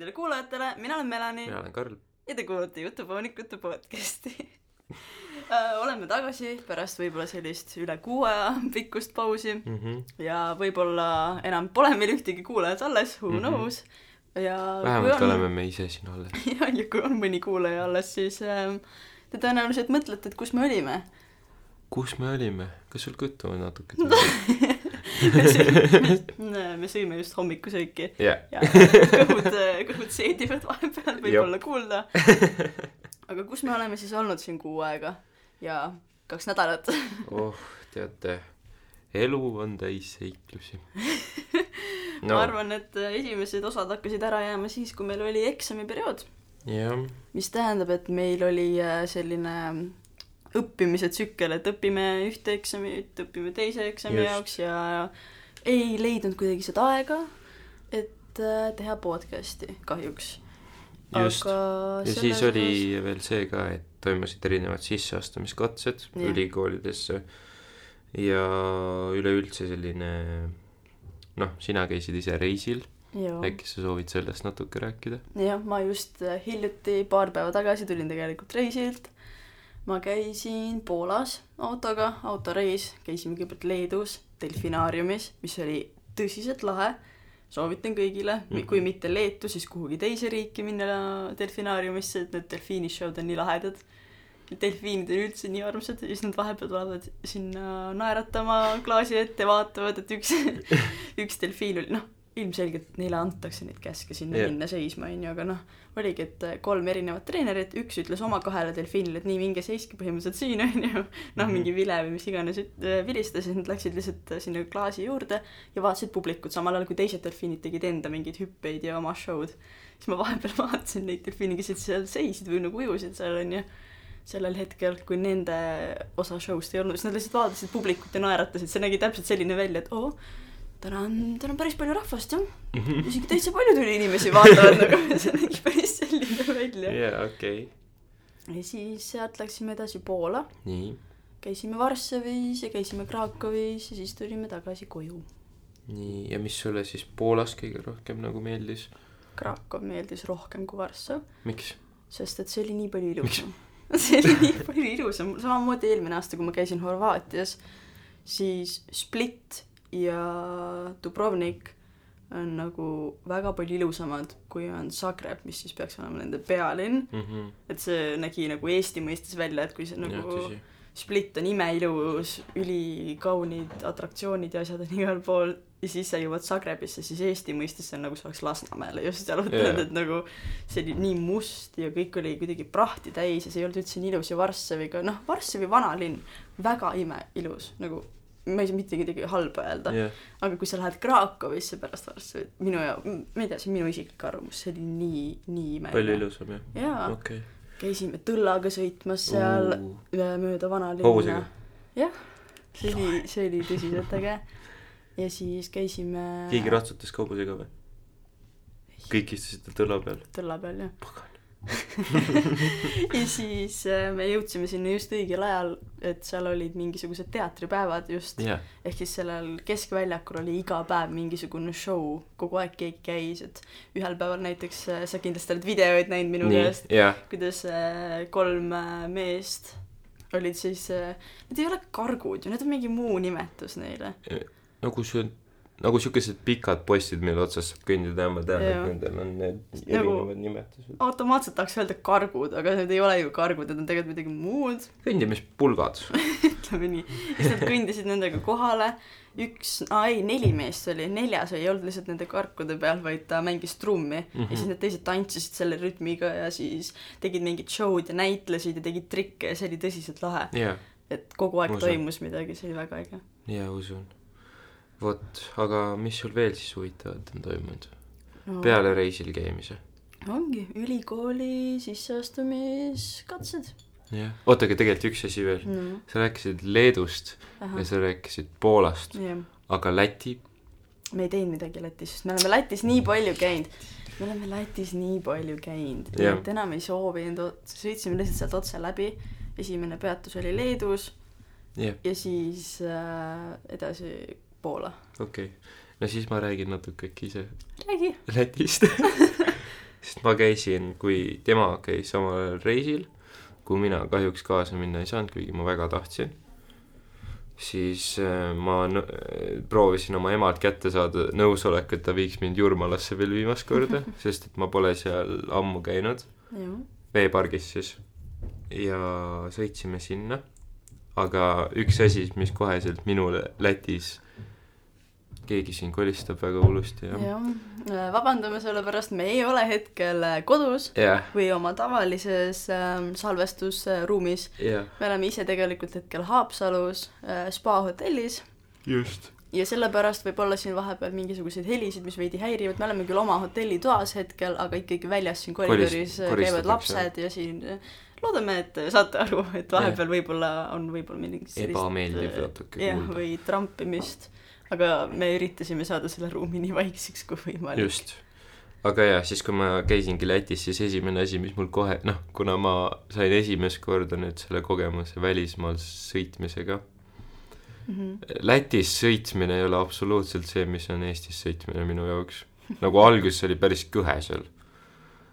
kõikidele kuulajatele, mina olen Melani mina olen Karl. ja te kuulate Jutupoonikute podcasti Äh, oleme tagasi pärast võib-olla sellist üle kuu aja pikkust pausi Mm -hmm. ja võib-olla enam pole meil ühtegi kuulajat alles, who Mhm. knows. ja vähemalt on, oleme me ise siin alles. ja, ja kui on mõni kuulaja alles, siis äh, te tõenäoliselt mõtlete, et kus me olime. kus me olime? kas sul kõttu on natuke? me sõime, me sõime just hommikusööki jah, ja kõhud, kõhud seedivad vahepeal, võib-olla kuulda. aga kus me oleme siis olnud siin kuu aega ja kaks nädalat? oh, teate, elu on täis seiklusi. no. ma arvan, et esimesed osad hakkasid ära jääma siis, kui meil oli eksamiperiood, jah, mis tähendab, et meil oli äh, selline õppimise tsükkel, et õpime ühte eksamit, õpime teise eksami Just. Jaoks ja ei leidnud kuidagi seda aega, et äh, teha podcast'i kahjuks. just. ja siis oli veel see ka, et toimusid erinevad sisseastumiskatsed Jah. ülikoolidesse ja üleüldse selline noh, sina käisid ise reisil, jah, äkki sa soovid sellest natuke rääkida? jah, ma just hiljuti, paar päeva tagasi tulin tegelikult reisilt. Ma käisin Poolas autoga, autoreis, käisime kõigepealt Leedus delfinaariumis, mis oli tõsiselt lahe. soovitan kõigile mm, Mhm. -hmm. kui mitte Leetu, siis kuhugi teise riiki minna delfinaariumisse, et need delfiinishow'd on nii lahedad. delfiinid on üldse nii armsad ja siis nad vahepeal tulevad sinna naeratama klaasi ette, vaatavad, et üks, üks delfiin oli, noh, ilmselgelt neile antakse neid käske sinna yeah. minna seisma, onju, aga noh, oligi, et kolm erinevat treenerit, üks ütles oma kahele delfiinile, et nii, minge seiske põhimõtteliselt siin, onju. noh, Mhm. mingi vile või mis iganes äh, vilistas ja nad läksid lihtsalt äh, sinna klaasi juurde ja vaatasid publikut, samal ajal kui teised delfiinid tegid enda mingeid hüppeid ja oma show'd. siis ma vahepeal vaatasin neid delfiine, kes seal seisid või nagu ujusid seal, onju sellel hetkel, kui nende osa show'st ei olnud, siis nad lihtsalt vaatasid publikut ja naeratasid, see nägi täpselt selline välja, et oo, täna on, täna on päris palju rahvast jah, isegi täitsa palju tuli inimesi vaatavad nagu, see nägi päris selline välja. jaa, okei. ja siis sealt läksime edasi Poola, nii, käisime Varssavis ja käisime Krakowis ja siis tulime tagasi koju. nii, ja mis sulle siis Poolas kõige rohkem nagu meeldis? Krakow meeldis rohkem kui Varssav, miks? sest et see oli nii palju ilusam. see oli nii palju ilusam, samamoodi eelmine aasta, kui ma käisin Horvaatias, siis Split ja Dubrovnik on nagu väga palju ilusamad, kui on Zagreb, mis siis peaks olema nende pealinn. mhmh, et see nägi nagu Eesti mõistes välja, et kui see nagu tõsi. Split on imeilus, ülikaunid atraktsioonid ja asjad on igal pool ja siis sa jõuad Zagrebisse, siis Eesti mõistes see on nagu sa oleks Lasnamäele just jalutanud yeah., et nagu see oli nii must ja kõik oli kuidagi prahti täis ja see ei olnud üldse nii ilus ja Varssaviga, noh, Varssavi vanalinn, väga imeilus, nagu ma ei saa mitte midagi halba öelda, jah, aga kui sa lähed Krakowisse pärast Varssavit, minu ja, ma ei tea, see on minu isiklik arvamus, see oli nii, nii imeline. palju ilusam jah, jaa, okei. käisime tõllaga sõitmas seal üle mööda vanalinna jah, see oli, see oli tõsiselt äge. ja siis käisime keegi ratsutas hobusega või? kõik istusid tõlla peal. tõlla peal jah. ja siis äh, me jõudsime sinna just õigel ajal, et seal olid mingisugused teatripäevad just, jah, ehk siis sellel keskväljakul oli iga päev mingisugune show, kogu aeg keegi käis, et ühel päeval näiteks äh, sa kindlasti oled videoid näinud minu käest,, jah, kuidas äh, kolm meest olid siis need ei ole kargud ju, need on mingi muu nimetus neile. nagu see on, nagu siukesed pikad postid, mille otsas saab kõndida ja ma tean, et nendel on need Nagu- erinevad nimetused. automaatselt tahaks öelda kargud, aga need ei ole ju kargud, need on tegelikult midagi muud, kõndimispulgad. ütleme nii. siis nad kõndisid nendega kohale, üks, aa ei, neli meest oli, neljas ei olnud lihtsalt nende karkude peal, vaid ta mängis trummi mm. -hmm. ja siis need teised tantsisid selle rütmiga ja siis tegid mingit show'd ja näitlesid ja tegid trikke ja see oli tõsiselt lahe. jaa, et kogu aeg usun. toimus midagi, see oli väga äge. jaa, usun. vot, aga mis sul veel siis huvitavat on toimunud? no, peale reisil käimise? ongi, ülikooli sisseastumiskatsed jah. oota, aga tegelikult üks asi veel. no,. sa rääkisid Leedust ja sa rääkisid Poolast, jah, aga Läti, me ei teinud midagi Lätis, sest me oleme Lätis nii palju käinud. me oleme Lätis nii palju käinud, Jah. et enam ei soovinud, sõitsime lihtsalt sealt otse läbi. esimene peatus oli Leedus jah, ja siis äh, edasi Poola. okei okay.. no siis ma räägin natuke äkki ise räägi. Lätist. sest ma käisin, kui tema käis samal ajal reisil, kuhu mina kahjuks kaasa minna ei saanud, kuigi ma väga tahtsin, siis äh, ma nõu- proovisin oma emalt kätte saada nõusolek, et ta viiks mind Jurmalasse veel viimast korda, sest et ma pole seal ammu käinud, veepargis siis. ja sõitsime sinna, aga üks asi, mis koheselt minule Lätis, keegi siin kolistab väga hullusti ja jah, vabandame selle pärast, me ei ole hetkel äh, kodus jah, või oma tavalises äh, salvestusruumis. jah, me oleme ise tegelikult hetkel Haapsalus äh, spa hotellis. Just. ja sellepärast võib olla siin vahepeal mingisuguseid helisid, mis veidi häirivad, me oleme küll oma hotellitoas hetkel, aga ikkagi väljas siin koridoris äh, käivad lapsed ja siin äh, loodame, et saate aru, et vahepeal võib-olla on võib-olla mingit Ebameeldiv äh, natuke jah, kuulda. või trampimist, aga me üritasime saada selle ruumi nii vaikseks kui võimalik. just. aga jah, siis kui ma käisingi Lätis, siis esimene asi, mis mul kohe, noh, kuna ma sain esimest korda nüüd selle kogemuse välismaal sõitmisega, Mhm. Lätis sõitmine ei ole absoluutselt see, mis on Eestis sõitmine minu jaoks. nagu alguses oli päris kõhe seal.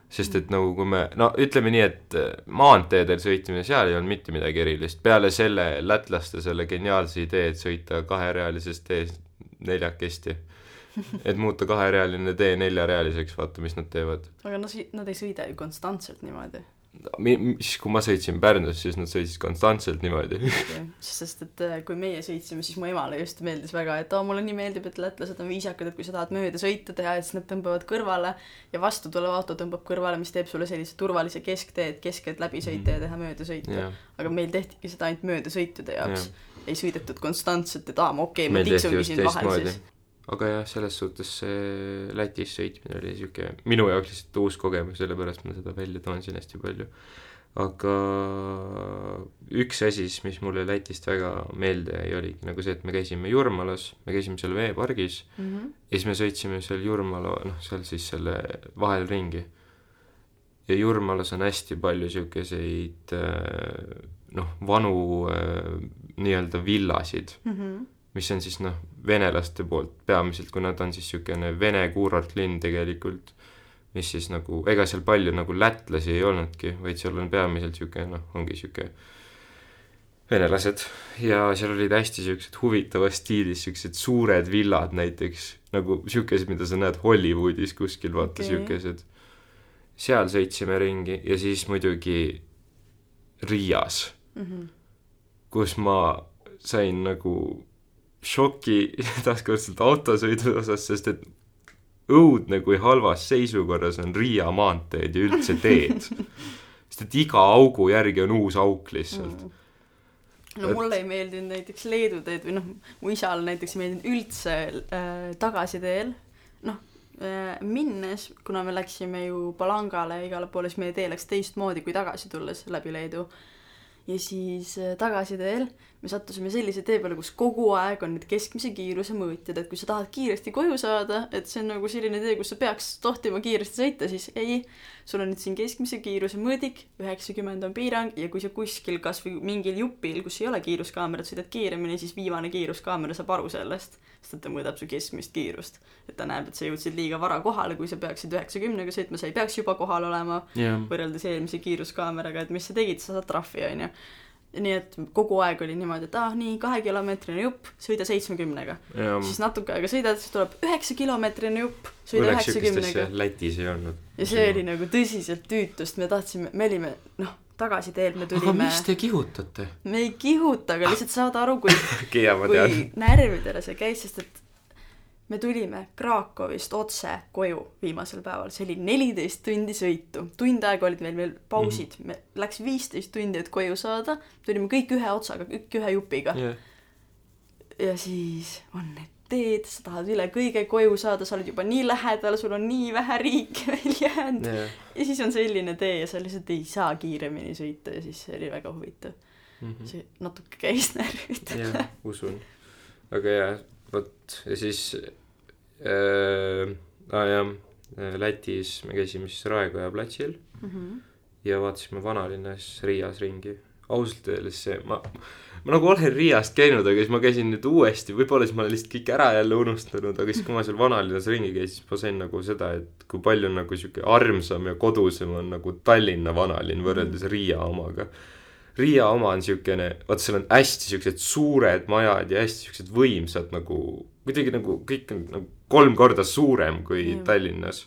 sest et nagu kui me, no ütleme nii, et äh, maanteedel sõitmine, seal ei olnud mitte midagi erilist, peale selle lätlaste selle geniaalse idee, et sõita kaherealisest teest neljakesti. et muuta kaherealine tee neljarealiseks, vaata, mis nad teevad. aga no si-, nad ei sõida ju konstantselt niimoodi. Mi-, siis kui ma sõitsin Pärnus, siis nad sõitsid konstantselt niimoodi. sest et äh, kui meie sõitsime, siis mu emale just meeldis väga, et oo, mulle nii meeldib, et lätlased on viisakad, et kui sa tahad mööda sõita teha, et siis nad tõmbavad kõrvale ja vastu tulev auto tõmbab kõrvale, mis teeb sulle sellise turvalise kesktee, et keskelt läbi sõita ja teha möödasõitu. jah, aga meil tehtigi seda ainult möödasõitude jaoks. Ei sõidetud konstantselt, et aa, okei okay,, ma tiksungi siin vahel siis.. aga jah, selles suhtes see Lätis sõitmine oli siuke minu jaoks lihtsalt uus kogemus, sellepärast ma seda välja toon siin hästi palju. aga üks asi siis, mis mulle Lätist väga meelde jäi, oligi nagu see, et me käisime Jurmalas, me käisime seal veepargis mm. -hmm. ja siis me sõitsime seal Jurmala, noh, seal siis selle vahel ringi. ja Jurmalas on hästi palju siukeseid äh, noh, vanu äh, nii-öelda villasid, Mm -hmm. mis on siis noh, venelaste poolt peamiselt, kui nad on siis niisugune vene kuurortlinn tegelikult, mis siis nagu, ega seal palju nagu lätlasi ei olnudki, vaid seal on peamiselt niisugune noh, ongi niisugune venelased ja seal olid hästi niisugused huvitavas stiilis niisugused suured villad näiteks, nagu niisugused, mida sa näed Hollywoodis kuskil, vaata niisugused okay.. seal sõitsime ringi ja siis muidugi Riias, Mm -hmm. Kus ma sain nagu šoki taaskordselt autosõidu osas, sest et õudne, kui halvas seisukorras on Riia maanteed ja üldse teed. sest et iga augu järgi on uus auk lihtsalt mm.. no Et- mulle ei meeldinud näiteks Leedu teed või noh, mu isale näiteks ei meeldinud üldse äh, tagasiteel, noh äh, minnes, kuna me läksime ju Palangale igale poole, siis meie tee läks teistmoodi kui tagasi tulles läbi Leedu. Ja siis äh, tagasiteel me sattusime sellise tee peale, kus kogu aeg on need keskmise kiiruse mõõtjad, et kui sa tahad kiiresti koju saada, et see on nagu selline tee, kus sa peaks tohtima kiiresti sõita, siis ei, sul on nüüd siin keskmise kiiruse mõõdik, üheksakümmend on piirang ja kui sa kuskil kasvõi mingil jupil, kus ei ole kiiruskaamerat, sõidad kiiremini, siis viimane kiiruskaamera saab aru sellest, sest et ta mõõdab su keskmist kiirust. et ta näeb, et sa jõudsid liiga vara kohale, kui sa peaksid üheksakümnega sõitma, sa ei peaks juba kohal olema jah, võrreldes eelmise kiiruskaameraga, et mis sa tegid, sa saad trahvi, onju. Nii et kogu aeg oli niimoodi, et ah nii, kahekilomeetrine jupp, sõida seitsmekümnega. siis natuke aega sõidad, siis tuleb üheksa kilomeetrine jupp, sõida üheksakümnega. Lätis ei olnud. ja see oli nagu tõsiselt tüütust, me tahtsime, me olime noh, tagasiteel me aga tulime, miks te kihutate? me ei kihuta, aga lihtsalt saada aru, kui, tean. kui närvidele see käis, sest et me tulime Krakowist otse koju viimasel päeval, see oli neliteist tundi sõitu, tund aega olid meil veel pausid. Mm, -hmm. me läks viisteist tundi, et koju saada, tulime kõik ühe otsaga, kõik ühe jupiga. Jah, ja siis on need teed, sa tahad üle kõige koju saada, sa oled juba nii lähedal, sul on nii vähe riike veel jäänud. Jah. ja siis on selline tee ja sa lihtsalt ei saa kiiremini sõita. Ja siis see oli väga huvitav. see natuke käis närvidele. Jah, usun. aga jah, vot ja siis äh,, aa jah, Lätis me käisime siis Raekoja platsil Mhm. ja vaatasime vanalinnas Riias ringi. ausalt öeldes see, ma ma nagu olen Riiast käinud, aga siis ma käisin nüüd uuesti, võib-olla siis ma olen lihtsalt kõik ära jälle unustanud, aga siis, kui ma seal vanalinnas ringi käisin, siis ma sain nagu seda, et kui palju nagu sihuke armsam ja kodusem on nagu Tallinna vanalinn võrreldes Riia omaga. Riia oma on siukene, vaata seal on hästi siuksed suured majad ja hästi siuksed võimsad nagu, kuidagi nagu kõik on nagu kolm korda suurem kui mm. Tallinnas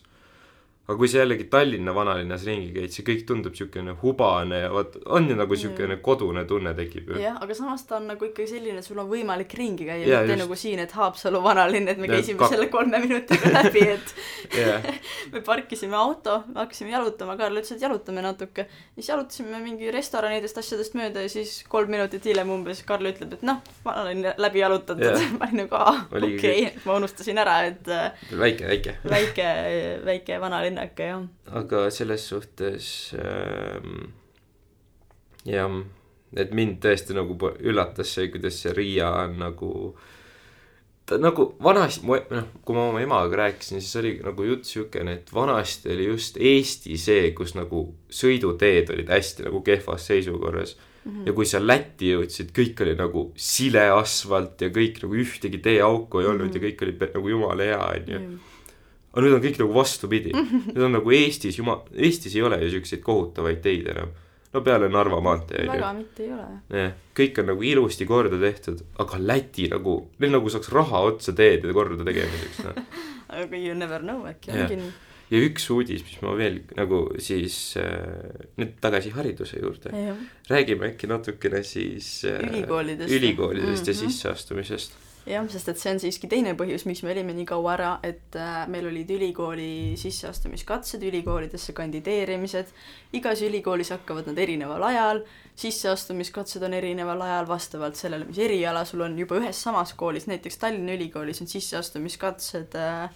aga kui sa jällegi Tallinna vanalinnas ringi käid, see kõik tundub niisugune hubane ja vot on ju nagu niisugune kodune tunne tekib ju. jah, aga samas ta on nagu ikkagi selline, et sul on võimalik ringi käia, mitte just. nagu siin, et Haapsalu vanalinn, et me ja, käisime kak... selle kolme minutiga läbi, et me parkisime auto, hakkasime jalutama, Karl ütles, et jalutame natuke. siis jalutasime mingi restoranidest, asjadest mööda ja siis kolm minutit hiljem umbes Karl ütleb, et noh, ma olen läbi jalutatud. ma olin nagu aa, okei ma unustasin ära, et väike, väike väike, väike vanalinn linnake, jah. aga selles suhtes ähm, jah, et mind tõesti nagu üllatas see, kuidas see Riia on nagu ta nagu vanasti, noh, kui ma oma emaga rääkisin, siis oli nagu jutt siukene, et vanasti oli just Eesti see, kus nagu sõiduteed olid hästi nagu kehvas seisukorras mm. -hmm. ja kui sa Lätti jõudsid, kõik oli nagu sile asfalt ja kõik nagu ühtegi teeauku ei olnud mm -hmm. ja kõik oli nagu jumala hea, onju aga nüüd on kõik nagu vastupidi. nüüd on nagu Eestis, jumal, Eestis ei ole ju siukseid kohutavaid teid enam. no peale Narva maantee väga mitte ei ole. jah, kõik on nagu ilusti korda tehtud, aga Läti nagu, neil nagu saaks raha otsa teede korda tegemiseks, noh. aga you never know, äkki ongi nii ja üks uudis, mis ma veel nagu siis äh, nüüd tagasi hariduse juurde. räägime äkki natukene siis äh, ülikoolidest, ülikoolidest mm -hmm. ja mhm. sisseastumisest jah, sest et see on siiski teine põhjus, miks me olime nii kaua ära, et äh, meil olid ülikooli sisseastumiskatsed, ülikoolidesse kandideerimised, igas ülikoolis hakkavad nad erineval ajal, sisseastumiskatsed on erineval ajal vastavalt sellele, mis eriala sul on, juba ühes samas koolis, näiteks Tallinna Ülikoolis on sisseastumiskatsed äh,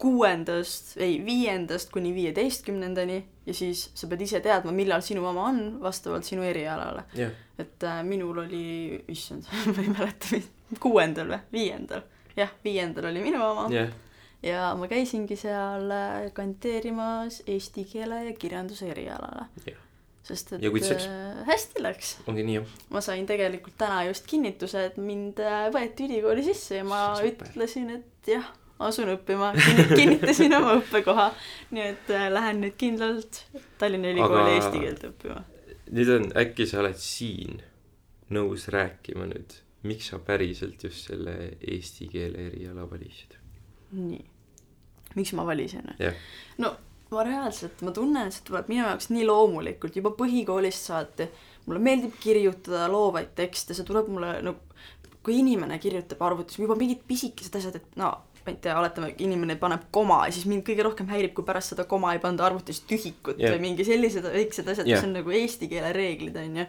kuuendast, ei, viiendast kuni viieteistkümnendani ja siis sa pead ise teadma, millal sinu oma on, vastavalt sinu erialale. Yeah.. et äh, minul oli, issand ma ei mäleta, kuuendal või, viiendal, jah, viiendal oli minu oma. Yeah. ja ma käisingi seal äh, kandideerimas eesti keele ja kirjanduse erialale. Yeah sest et äh, hästi läks. ongi nii, jah. ma sain tegelikult täna just kinnituse, et mind äh, võeti ülikooli sisse ja ma ütlesin, et jah, asun õppima, kinnitasin oma õppekoha. nii et äh, lähen nüüd kindlalt Tallinna Ülikooli Aga... eesti keelt õppima. nüüd on, äkki sa oled siin nõus rääkima nüüd, miks sa päriselt just selle eesti keele eriala valisid? nii, miks ma valisin yeah.? no ma reaalselt, ma tunnen, et see tuleb minu jaoks nii loomulikult, juba põhikoolist saati. mulle meeldib kirjutada loovaid tekste, see tuleb mulle nagu, kui inimene kirjutab arvutis juba mingid pisikesed asjad, et no ma ei tea, oletame, inimene paneb koma ja siis mind kõige rohkem häirib, kui pärast seda koma ei panda arvutis tühikut yeah. või mingi sellised väiksed asjad yeah., mis on nagu eesti keele reeglid, on ju.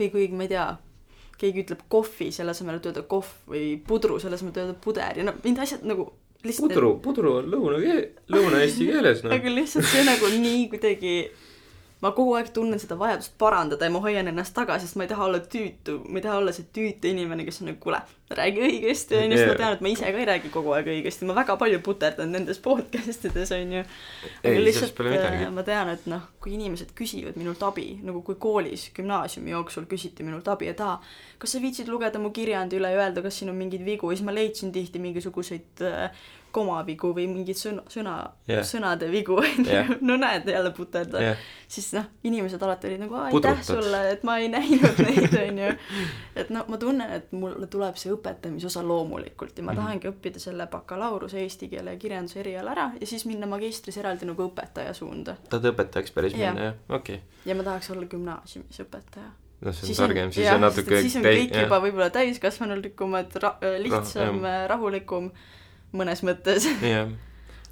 või kui, ma ei tea, keegi ütleb kohvi, selle asemel, et öelda kohv või pudru, selle asemel, et öelda puder ja no mind asjad nagu lihtsalt pudru, pudru on lõuna lõuna-eesti keeles, noh. aga lihtsalt see nagu nii kuidagi ma kogu aeg tunnen seda vajadust parandada ja ma hoian ennast tagasi, sest ma ei taha olla tüütu, ma ei taha olla see tüütu inimene, kes on nagu kuule, räägi õigesti onju, sest ma tean, et ma ise ka ei räägi kogu aeg õigesti, ma väga palju puterdan nendes podcast ides onju. aga lihtsalt äh, ma tean, et noh, kui inimesed küsivad minult abi, nagu kui koolis gümnaasiumi jooksul küsiti minult abi, et aa, kas sa viitsid lugeda mu kirjandi üle ja öelda, kas siin on mingeid vigu? Siis ma leidsin tihti mingisuguseid äh, komavigu või mingeid sõna, sõna yeah., sõnade vigu onju yeah., no näed jälle puterda yeah., siis noh, inimesed alati olid nagu aitäh sulle, et ma ei näinud neid onju. et no ma tunnen, et mulle tuleb see õpetamise osa loomulikult ja ma -hmm. tahangi õppida selle bakalaureuse eesti keele ja kirjanduse eriala ära ja siis minna magistris eraldi nagu õpetaja suunda. tahad õpetajaks päris ja. minna jah, okei okay.. ja ma tahaks olla gümnaasiumis õpetaja noh, see on siis targem, siis on natuke siis on kõik täi, juba võib-olla täiskasvanulikumad ra, lihtsam Rah,, rahulikum mõnes mõttes yeah.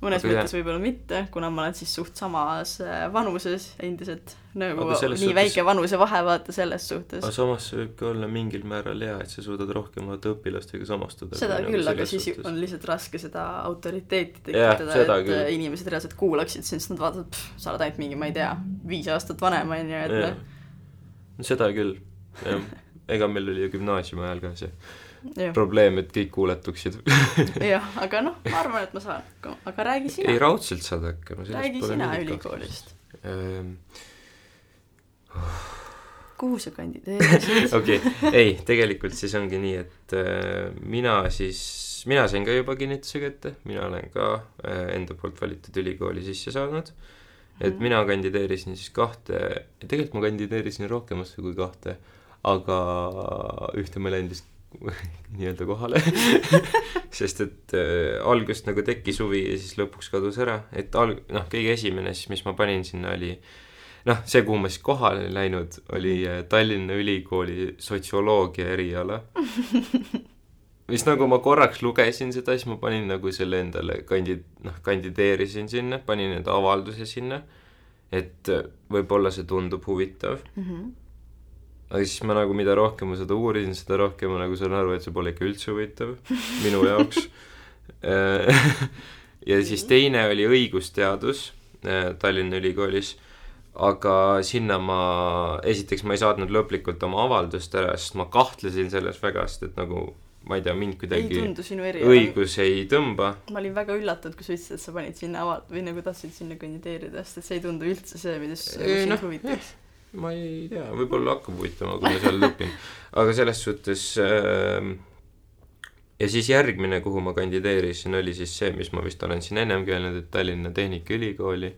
mõnes aga mõttes võib-olla mitte, kuna ma olen siis suht samas äh, vanuses endiselt nagu nii suhtes... väike vanusevahe vaata selles suhtes. aga samas see võib ka olla mingil määral hea, et sa suudad rohkem vaata õpilastega samastuda. seda küll, aga siis suhtes. on lihtsalt raske seda autoriteeti tekitada yeah,, et küll. inimesed reaalselt kuulaksid sind, sest nad vaatavad, sa oled ainult mingi, ma ei tea, viis aastat vanem on ju, et yeah. noh. seda küll, jah. ega meil oli ju gümnaasiumi ajal ka see probleem, et kõik kuuletuksid jah, aga noh, ma arvan, et ma saan hakkama, aga räägi sina. ei, raudselt saad hakkama. räägi sina ülikoolist ähm,. kuhu sa kandideerisid? okei okay., ei, tegelikult siis ongi nii, et äh, mina siis, mina sain ka juba kinnituse kätte, mina olen ka äh, enda poolt valitud ülikooli sisse saanud. et Mhm. mina kandideerisin siis kahte, tegelikult ma kandideerisin rohkemasse kui kahte, aga ühte ma ei läinud vist nii-öelda kohale sest et äh, algust nagu tekkis huvi ja siis lõpuks kadus ära, et alg-, noh, kõige esimene siis, mis ma panin sinna, oli noh, see, kuhu ma siis kohale läinud, oli äh, Tallinna Ülikooli sotsioloogia eriala. mis nagu ma korraks lugesin seda, siis ma panin nagu selle endale kandi-, noh, kandideerisin sinna, panin enda avalduse sinna, et äh, võib-olla see tundub huvitav, Mhm. Aga siis ma nagu, mida rohkem ma seda uurisin, seda rohkem ma nagu saan aru, et see pole ikka üldse huvitav minu jaoks. ja siis teine oli õigusteadus äh, Tallinna Ülikoolis, aga sinna ma, esiteks ma ei saatnud lõplikult oma avaldust ära, sest ma kahtlesin selles väga, sest et nagu ma ei tea, mind ei kuidagi eriala. õigus ei tõmba. ma olin väga üllatunud, kui sa ütlesid, et sa panid sinna aval-, või nagu tahtsid sinna kandideerida, sest et see ei tundu üldse see, Ei, nagu sind noh, huvitaks. Ma ei tea, võib-olla hakkab huvitama, kui ma seal õpin. aga selles suhtes äh, ja siis järgmine, kuhu ma kandideerisin, oli siis see, mis ma vist olen siin ennemgi öelnud, et Tallinna Tehnikaülikooli,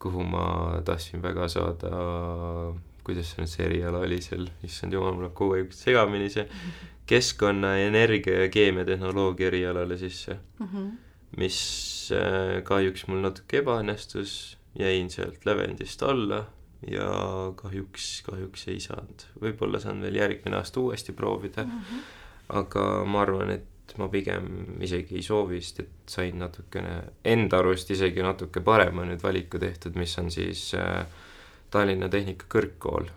kuhu ma tahtsin väga saada, kuidas see nüüd see eriala oli seal, issand jumal, mul läheb kogu aeg segamini see, keskkonna, energia ja keemiatehnoloogia erialale sisse, Mhm. mis äh, kahjuks mul natuke ebaõnnestus, jäin sealt lävendist alla ja kahjuks, kahjuks ei saanud. võib-olla saan veel järgmine aasta uuesti proovida, Mhm. aga ma arvan, et ma pigem isegi ei soovi, sest et sain natukene, enda arust isegi natuke parema nüüd valiku tehtud, mis on siis äh, Tallinna Tehnikakõrgkool,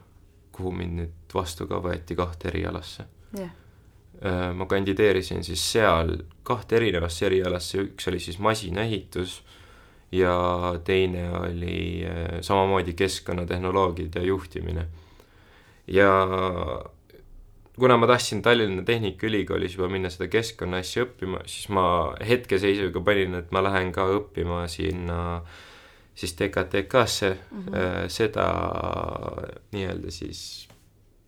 kuhu mind nüüd vastu ka võeti kahte erialasse. jah, Äh, ma kandideerisin siis seal kahte erinevasse erialasse, üks oli siis masinaehitus ja teine oli äh, samamoodi keskkonnatehnoloogiad ja juhtimine. ja kuna ma tahtsin Tallinna Tehnikaülikoolis juba minna seda keskkonna asja õppima, siis ma hetkeseisuga panin, et ma lähen ka õppima sinna siis TKTK-sse mm. -hmm. seda nii-öelda siis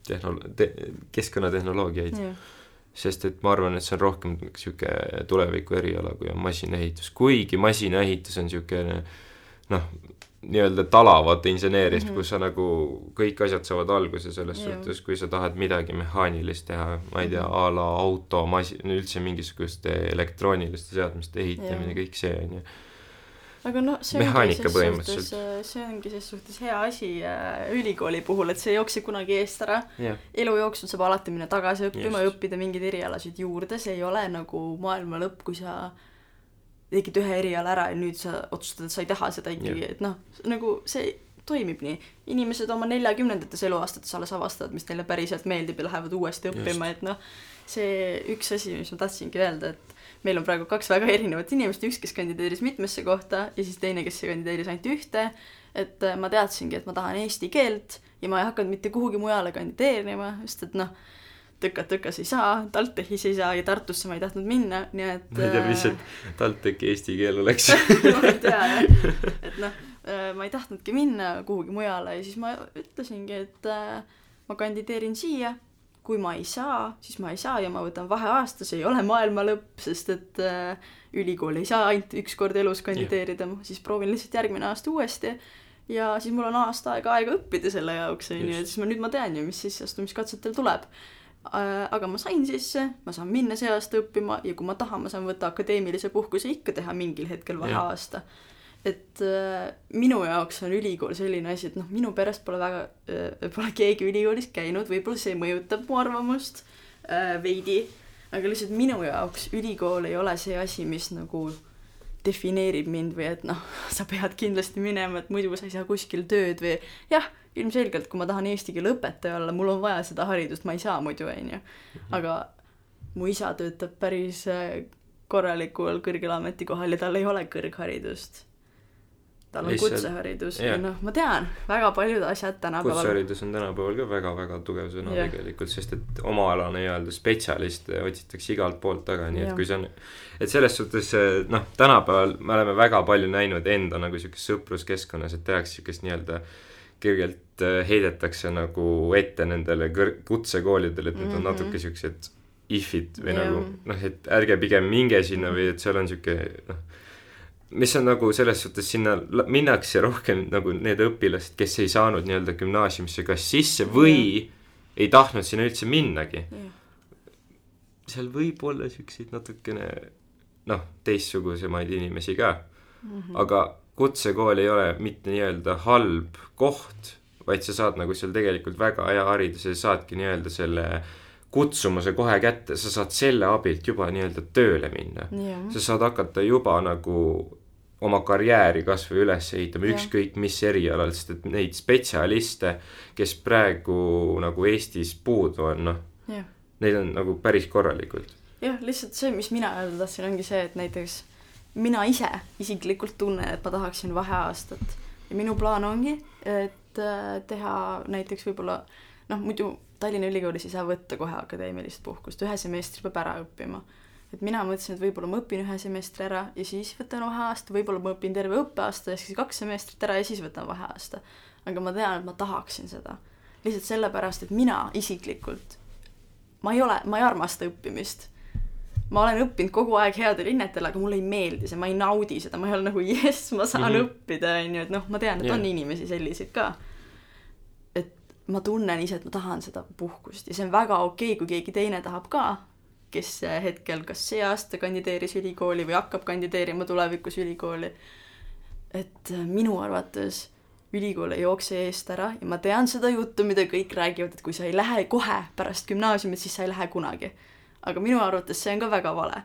tehnolo- te,, keskkonnatehnoloogiaid jah. Sest et ma arvan, et see on rohkem niisugune tuleviku eriala, kui on masinaehitus, kuigi masinaehitus on niisugune noh, nii-öelda talavat inseneerist mm, Mhm. -hmm. kus sa nagu kõik asjad saavad alguse selles Jah. suhtes, kui sa tahad midagi mehaanilist teha, ma ei tea, Mhm. a la auto, masin, üldse mingisuguste elektrooniliste seadmete ehitamine, Jah. kõik see on ju. Aga noh, see Mehaanika ongi ses suhtes, see ongi ses suhtes hea asi äh, ülikooli puhul, et see ei jookse kunagi eest ära. jah, elu jooksul saab alati minna tagasi õppima õppida mingeid erialasid juurde, see ei ole nagu maailma lõpp, kui sa tegid ühe eriala ära ja nüüd sa otsustad, et sa ei taha seda ikkagi, Jah. et noh, nagu see toimib nii. inimesed oma neljakümnendates eluaastates alles avastavad, mis neile päriselt meeldib ja lähevad uuesti õppima, et noh, see üks asi, mis ma tahtsingi öelda, et meil on praegu kaks väga erinevat inimest, üks, kes kandideeris mitmesse kohta ja siis teine, kes kandideeris ainult ühte, et äh, ma teadsingi, et ma tahan eesti keelt ja ma ei hakanud mitte kuhugi mujale kandideerima, sest et noh, tõka-tõkas ei saa, TalTechis ei saa ja Tartusse ma ei tahtnud minna, nii et ma ei tea, mis see TalTechi eesti keel oleks. Ma ei tea jah, et noh, ma ei tahtnudki minna kuhugi mujale ja siis ma ütlesingi, et äh, ma kandideerin siia, kui ma ei saa, siis ma ei saa ja ma võtan vaheaasta, see ei ole maailma lõpp, sest et äh, ülikool ei saa ainult üks kord elus kandideerida, siis proovin lihtsalt järgmine aasta uuesti ja siis mul on aasta aega aega õppida selle jaoks, on ju, ja Just. siis ma nüüd ma tean ju, mis sisseastumiskatsetel tuleb. aga ma sain sisse, ma saan minna see aasta õppima ja kui ma tahan, ma saan võtta akadeemilise puhkuse ikka teha mingil hetkel vaheaasta. Et äh, minu jaoks on ülikool selline asi, et noh, minu perest pole väga äh,, pole keegi ülikoolis käinud, võib-olla see mõjutab mu arvamust äh, veidi, aga lihtsalt minu jaoks ülikool ei ole see asi, mis nagu defineerib mind või et noh, sa pead kindlasti minema, et muidu sa ei saa kuskil tööd või jah, ilmselgelt, kui ma tahan eesti keele õpetaja olla, mul on vaja seda haridust, ma ei saa muidu, onju. aga mu isa töötab päris äh, korralikul kõrgel ametikohal ja tal ei ole kõrgharidust. Tal on Lihtsalt- kutseharidus ja jah. noh, ma tean, väga paljud asjad tänapäeval kutseharidus on tänapäeval ka väga-väga tugev sõna Jah. tegelikult, sest et omaalane nii-öelda spetsialiste otsitakse igalt poolt taga, nii et Jah. kui see on, et selles suhtes eh, noh, tänapäeval me oleme väga palju näinud enda nagu sihukeses sõpruskeskkonnas, et tehakse siukest nii-öelda kergelt äh, heidetakse nagu ette nendele kõr-, kutsekoolidele, et need on Mhm. natuke siuksed if'id või Jah. nagu noh, et ärge pigem minge sinna või et seal on siuke noh, mis on nagu selles suhtes sinna minnakse rohkem nagu need õpilased, kes ei saanud nii-öelda gümnaasiumisse kas sisse või ei tahtnud sinna üldse minnagi. seal võib olla siukseid natukene noh, teistsugusemaid inimesi ka mm, -hmm. aga kutsekool ei ole mitte nii-öelda halb koht, vaid sa saad nagu seal tegelikult väga hea hariduse ja saadki nii-öelda selle kutsumuse kohe kätte, sa saad selle abilt juba nii-öelda tööle minna. jah, sa saad hakata juba nagu oma karjääri kas või üles ehitama, Jah. ükskõik mis erialal, sest et neid spetsialiste, kes praegu nagu Eestis puudu on, noh, jah. neid on nagu päris korralikult. jah, lihtsalt see, mis mina öelda tahtsin, ongi see, et näiteks mina ise isiklikult tunnen, et ma tahaksin vaheaastat ja minu plaan ongi, et äh, teha näiteks võib-olla noh, muidu Tallinna Ülikoolis ei saa võtta kohe akadeemilist puhkust, ühe semestri peab ära õppima. et mina mõtlesin, et võib-olla ma õpin ühe semestri ära ja siis võtan vaheaasta, võib-olla ma õpin terve õppeaasta ehk siis kaks semestrit ära ja siis võtan vaheaasta. aga ma tean, et ma tahaksin seda. lihtsalt sellepärast, et mina isiklikult ma ei ole, ma ei armasta õppimist ma olen õppinud kogu aeg headel hinnetel, aga mulle ei meeldi see, ma ei naudi seda, ma ei ole nagu jess, ma saan mm. -hmm. õppida, onju, et noh, ma tean, et Jah. on inimesi selliseid ka. Ma tunnen ise, et ma tahan seda puhkust ja see on väga okei okay,, kui keegi teine tahab ka, kes hetkel kas see aasta kandideeris ülikooli või hakkab kandideerima tulevikus ülikooli. et minu arvates ülikool ei jookse eest ära ja ma tean seda juttu, mida kõik räägivad, et kui sa ei lähe kohe pärast gümnaasiumit, siis sa ei lähe kunagi aga minu arvates see on ka väga vale.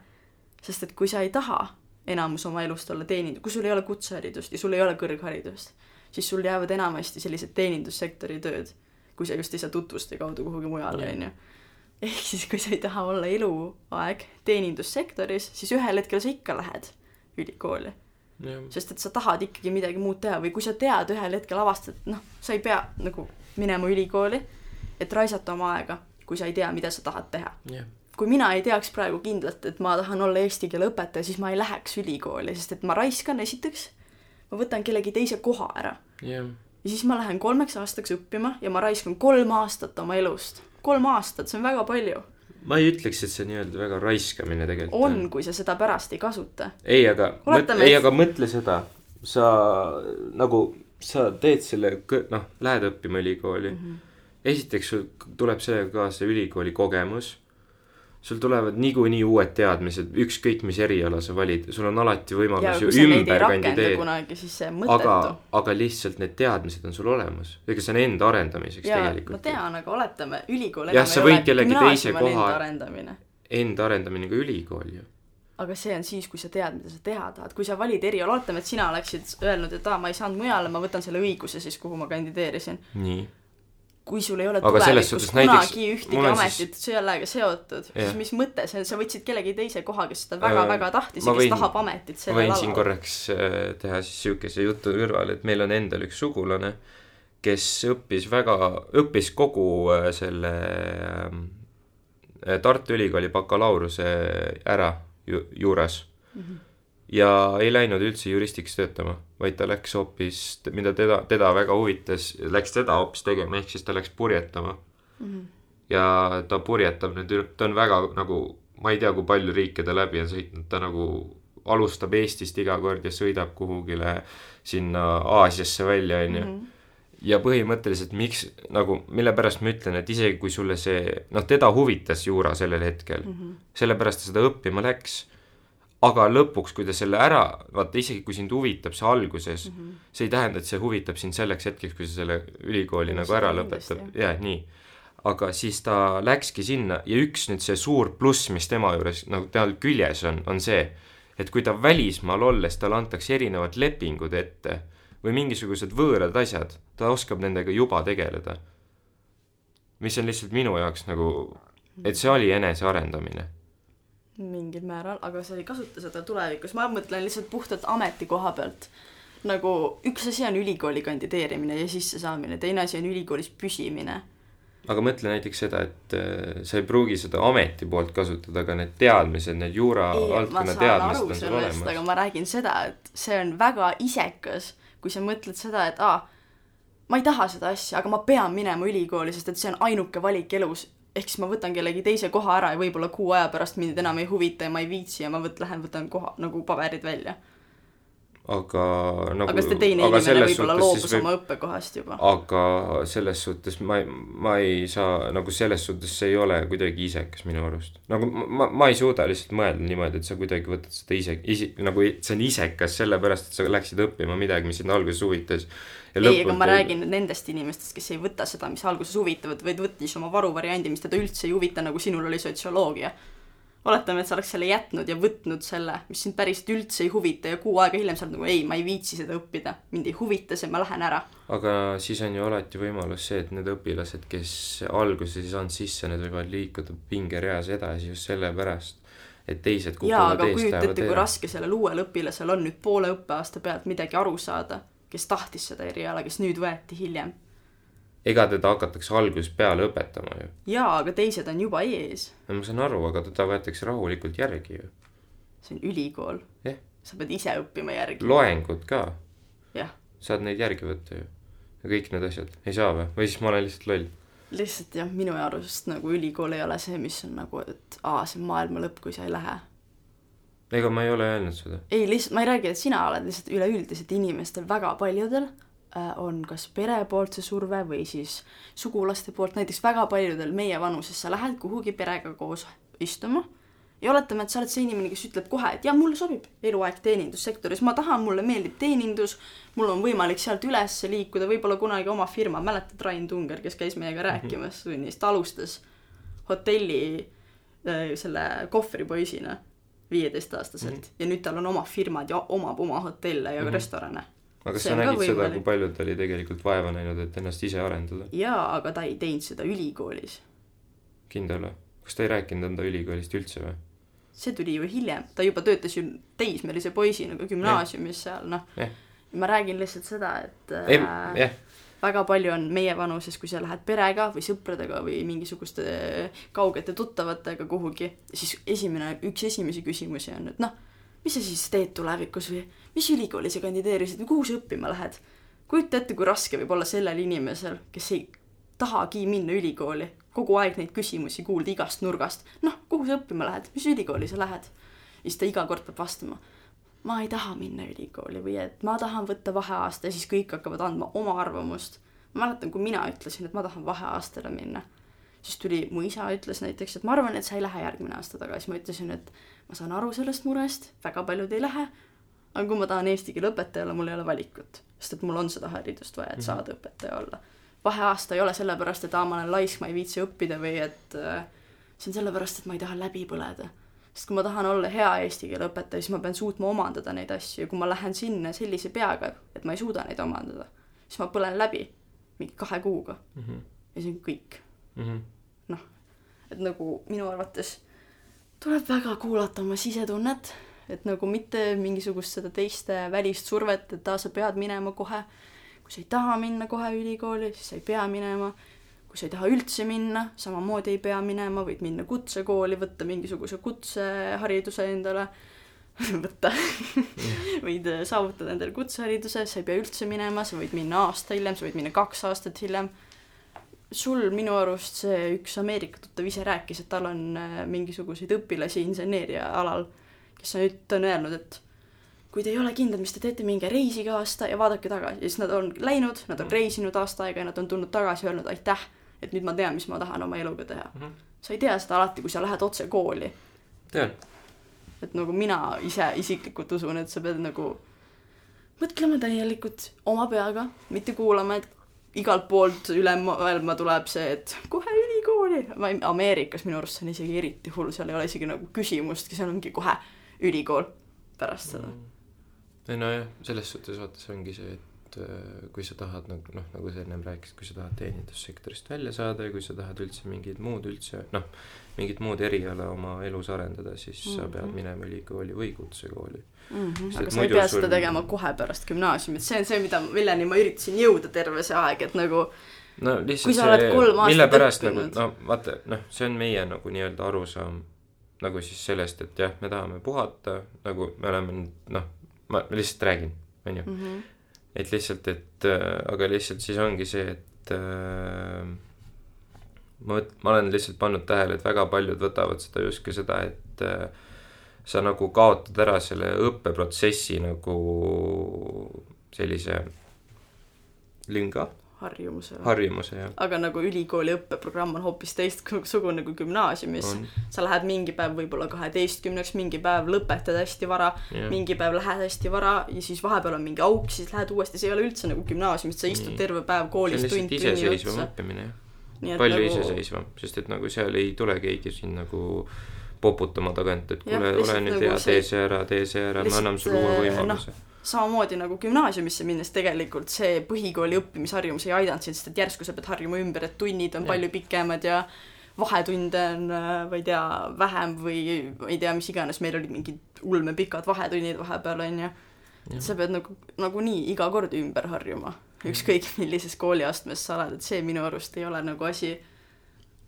sest et kui sa ei taha enamus oma elust olla teenindaja, kui sul ei ole kutseharidust ja sul ei ole kõrgharidust, siis sul jäävad enamasti sellised teenindussektori tööd, kui sa just ei saa tutvuste kaudu kuhugi mujale, Jah. onju. ehk siis, kui sa ei taha olla eluaeg teenindussektoris, siis ühel hetkel sa ikka lähed ülikooli, sest et sa tahad ikkagi midagi muud teha või kui sa tead ühel hetkel avastad, noh, sa ei pea nagu minema ülikooli, et raisata oma aega, kui sa ei tea, mida sa tahad teha. Jah, kui mina ei teaks praegu kindlalt, et ma tahan olla eesti keele õpetaja, siis ma ei läheks ülikooli, sest et ma raiskan esiteks, ma võtan kellegi teise koha ära. Jah, ja siis ma lähen kolmeks aastaks õppima ja ma raiskan kolm aastat oma elust. kolm aastat, see on väga palju. ma ei ütleks, et see nii-öelda väga raiskamine tegelikult on, kui sa seda pärast ei kasuta. ei, aga Oletame, ei, aga mõtle seda, sa nagu, sa teed selle, noh, lähed õppima ülikooli mm. -hmm. esiteks sul tuleb sellega kaasa ülikooli kogemus. Sul tulevad niikuinii uued teadmised, ükskõik mis eriala sa valid, sul on alati võimalus ju ümber kandideerida. aga aga lihtsalt need teadmised on sul olemas, ega see on enda arendamiseks ja ma tegelikult. tean, aga oletame, ülikool Jah, sa võid kellegi teise koha- Enda arendamine ka ülikool ju. aga see on siis, kui sa tead, mida sa teha tahad, kui sa valid eriala, oletame, et sina oleksid öelnud, et aa, ma ei saanud mujale, ma võtan selle õiguse siis, kuhu ma kandideerisin. nii. Kui sul ei ole Aga tulevikus suhtes näiteks kunagi ühtegi ametit siis... sellega seotud, siis mis mõte see on, sa võtsid kellegi teise koha, kes seda väga-väga Äh, tahtis ma ja kes võin- tahab ametit ma sellel võin siin alal. korraks äh, teha siis sihukese jutu kõrvale, et meil on endal üks sugulane, kes õppis väga, õppis kogu äh, selle äh, Tartu Ülikooli bakalaureuse ära ju, juures mm. -hmm. Ja ei läinud üldse juristiks töötama, vaid ta läks hoopis, mida teda, teda väga huvitas, läks teda hoopis tegema, ehk siis ta läks purjetama mm. -hmm. ja ta purjetab nüüd, ta on väga nagu, ma ei tea, kui palju riike ta läbi on sõitnud, ta nagu alustab Eestist iga kord ja sõidab kuhugile sinna Aasiasse välja, onju. ja põhimõtteliselt miks nagu, mille pärast ma ütlen, et isegi kui sulle see, noh, teda huvitas juura sellel hetkel mm, -hmm. sellepärast ta seda õppima läks. Aga lõpuks, kui ta selle ära, vaata isegi kui sind huvitab see alguses mm, -hmm. see ei tähenda, et see huvitab sind selleks hetkeks, kui sa selle ülikooli nagu ära kindlasti,, jaa, nii aga siis ta läkski sinna ja üks nüüd see suur pluss, mis tema juures nagu tal küljes on, on see, et kui ta välismaal olles, talle antakse erinevad lepingud ette või mingisugused võõrad asjad, ta oskab nendega juba tegeleda. mis on lihtsalt minu jaoks nagu, et see oli enesearendamine. Mingil määral, aga sa ei kasuta seda tulevikus, ma mõtlen lihtsalt puhtalt ametikoha pealt. nagu üks asi on ülikooli kandideerimine ja sissesaamine, teine asi on ülikoolis püsimine. aga mõtle näiteks seda, et äh, sa ei pruugi seda ameti poolt kasutada, aga need teadmised, need juura valdkonna teadmised on sul sellest, aga olemas. ma räägin seda, et see on väga isekas, kui sa mõtled seda, et aa, ma ei taha seda asja, aga ma pean minema ülikooli, sest et see on ainuke valik elus. Ehk siis ma võtan kellegi teise koha ära ja võib-olla kuu aja pärast mind enam ei huvita ja ma ei viitsi ja ma võt-, lähen võtan koha, nagu paberid välja. aga nagu aga see teine inimene võib-olla loobus võib- oma õppekohast juba. aga selles suhtes ma ei, ma ei saa, nagu selles suhtes see ei ole kuidagi isekas minu arust. nagu ma, ma, ei suuda lihtsalt mõelda niimoodi, et sa kuidagi võtad seda ise, isi-, nagu see on isekas sellepärast, et sa läksid õppima midagi, mis sind alguses huvitas. ei, aga ma räägin nüüd nendest inimestest, kes ei võta seda, mis alguses huvitavad, vaid võttis oma varuvariandi, mis teda üldse ei huvita, nagu sinul oli sotsioloogia. oletame, et sa oleks selle jätnud ja võtnud selle, mis sind päriselt üldse ei huvita ja kuu aega hiljem sa oled nagu ei, ma ei viitsi seda õppida, mind ei huvita see, ma lähen ära. aga siis on ju alati võimalus see, et need õpilased, kes alguses ei saanud sisse, need võivad liikuda pingereas edasi just sellepärast, et teised jaa, kukuvad aga eest, kujuta lähevad ette, kui raske sellel uuel õpilasel on nüüd poole õppeaasta pealt midagi aru saada, kes tahtis seda eriala, kes nüüd võeti hiljem. ega teda hakatakse algusest peale õpetama ju. jaa, aga teised on juba ees. no ma saan aru, aga teda võetakse rahulikult järgi ju. see on ülikool. Jah. sa pead ise õppima järgi. loengud ka, jah, saad neid järgi võtta ju. ja kõik need asjad, ei saa või? või siis ma olen lihtsalt loll. lihtsalt jah, minu arust nagu ülikool ei ole see, mis on nagu, et aa, see on maailma lõpp, kui sa ei lähe. Ega ma ei ole öelnud seda. ei, lihtsalt ma ei räägi, et sina oled lihtsalt üleüldiselt inimestel, väga paljudel äh, on kas pere poolt see surve või siis sugulaste poolt, näiteks väga paljudel meie vanuses sa lähed kuhugi perega koos istuma ja oletame, et sa oled see inimene, kes ütleb kohe, et jaa, mulle sobib eluaeg teenindussektoris, ma tahan, mulle meeldib teenindus, mul on võimalik sealt üles liikuda, võib-olla kunagi oma firma, mäletad Rain Tunger, kes käis meiega rääkimas tunnis, ta alustas hotelli äh, selle kohvripoisina viieteistaastaselt mm. ja nüüd tal on oma firmad ja omab oma hotelle ja mm. restorane. aga kas sa nägid seda, kui palju ta oli tegelikult vaeva näinud, et ennast ise arendada? jaa, aga ta ei teinud seda ülikoolis. kindel või? kas ta ei rääkinud enda ülikoolist üldse või? see tuli ju hiljem, ta juba töötas ju teismelise poisina ka gümnaasiumis seal, noh Jah.. ma räägin lihtsalt seda, et ei, äh, jah, väga palju on meie vanuses, kui sa lähed perega või sõpradega või mingisuguste kaugete tuttavatega kuhugi, siis esimene, üks esimesi küsimusi on, et noh, mis sa siis teed tulevikus või mis ülikooli sa kandideerisid või kuhu sa õppima lähed? kujuta ette, kui raske võib olla sellel inimesel, kes ei tahagi minna ülikooli, kogu aeg neid küsimusi kuulda igast nurgast. noh, kuhu sa õppima lähed, mis ülikooli sa lähed? siis ta iga kord peab vastama ma ei taha minna ülikooli või et ma tahan võtta vaheaasta ja siis kõik hakkavad andma oma arvamust. ma mäletan, kui mina ütlesin, et ma tahan vaheaastale minna, siis tuli mu isa ütles näiteks, et ma arvan, et sa ei lähe järgmine aasta tagasi, ma ütlesin, et ma saan aru sellest murest, väga paljud ei lähe, aga kui ma tahan eesti keele õpetaja olla, mul ei ole valikut, sest et mul on seda haridust vaja, et saada õpetaja olla. vaheaasta ei ole sellepärast, et aa, ma olen laisk, ma ei viitsi õppida või et äh, see on sellepärast, et ma ei taha läbi põleda sest kui ma tahan olla hea eesti keele õpetaja, siis ma pean suutma omandada neid asju ja kui ma lähen sinna sellise peaga, et ma ei suuda neid omandada, siis ma põlen läbi mingi kahe kuuga Mhm. ja see on kõik. Mhm. et nagu minu arvates tuleb väga kuulata oma sisetunnet, et nagu mitte mingisugust seda teiste välist survet, et aa, sa pead minema kohe. kui sa ei taha minna kohe ülikooli, siis sa ei pea minema. Kui sa ei taha üldse minna, samamoodi ei pea minema, võid minna kutsekooli, võtta mingisuguse kutsehariduse endale, võtta, võid äh, saavutada endale kutsehariduse, sa ei pea üldse minema, sa võid minna aasta hiljem, sa võid minna kaks aastat hiljem. Sul minu arust see üks Ameerika tuttav ise rääkis, et tal on äh, mingisuguseid õpilasi inseneeria alal, kes on, ta on öelnud, et kui te ei ole kindlad, mis te teete, minge reisige aasta ja vaadake tagasi. Ja siis nad on läinud, nad on reisinud aasta aega ja nad on tulnud tagasi ja öelnud aitäh, et nüüd ma tean, mis ma tahan oma eluga teha mm. -hmm. sa ei tea seda alati, kui sa lähed otse kooli, tean, et nagu mina ise isiklikult usun, et sa pead nagu mõtlema täielikult oma peaga, mitte kuulama, et igalt poolt üle maailma tuleb see, et kohe ülikooli. Ameerikas minu arust see on isegi eriti hull, seal ei ole isegi nagu küsimustki, seal ongi kohe ülikool pärast seda. ei nojah, selles suhtes vaata, see ongi see, et äh, kui sa tahad nagu noh, nagu sa ennem rääkisid, kui sa tahad teenindussektorist välja saada ja kui sa tahad üldse mingit muud üldse noh, mingit muud eriala oma elus arendada, siis mm -hmm. sa pead Mhm. minema ülikooli või kutsekooli. Mm -hmm. Aga et sa ei pea sul- seda tegema kohe pärast gümnaasiumit, see on see, mida, milleni ma üritasin jõuda terve see aeg, et nagu no lihtsalt aastat mille pärast nagu õppinud. no vaata noh, see on meie nagu nii-öelda arusaam nagu siis sellest, et jah, me tahame puhata, nagu me oleme nüüd noh, ma lihtsalt räägin, onju. Et lihtsalt, et äh, aga lihtsalt siis ongi see, et äh, ma ma olen lihtsalt pannud tähele, et väga paljud võtavad seda justkui seda, et äh, sa nagu kaotad ära selle õppeprotsessi nagu sellise lünga, harjumuse. harjumuse ja aga nagu ülikooli õppeprogramm on hoopis teistsugune kui gümnaasiumis. sa lähed mingi päev võib-olla kaheteistkümneks, mingi päev lõpetad hästi vara, jah, mingi päev lähed hästi vara ja siis vahepeal on mingi auk, siis lähed uuesti, see ei ole üldse nagu gümnaasiumis, sa istud Nii. terve päev koolis tund tunni otsa. õppimine jah, palju nagu iseseisvam, sest et nagu seal ei tule keegi sind nagu poputama tagant, et Jah, kuule, ole nüüd nagu hea, see- tee see ära, tee see ära, me anname sulle uue äh, võimaluse. Samamoodi nagu gümnaasiumisse minnes tegelikult see põhikooli õppimisharjumus ei aidanud sind, sest et järsku sa pead harjuma ümber, et tunnid on Jah. palju pikemad ja vahetunde on, ma ei tea, vähem või ma ei tea, mis iganes, meil olid mingid ulmepikad vahetunnid vahepeal, onju. et sa pead nagu, nagunii iga kord ümber harjuma, ükskõik millises kooliastmes sa oled, et see minu arust ei ole nagu asi,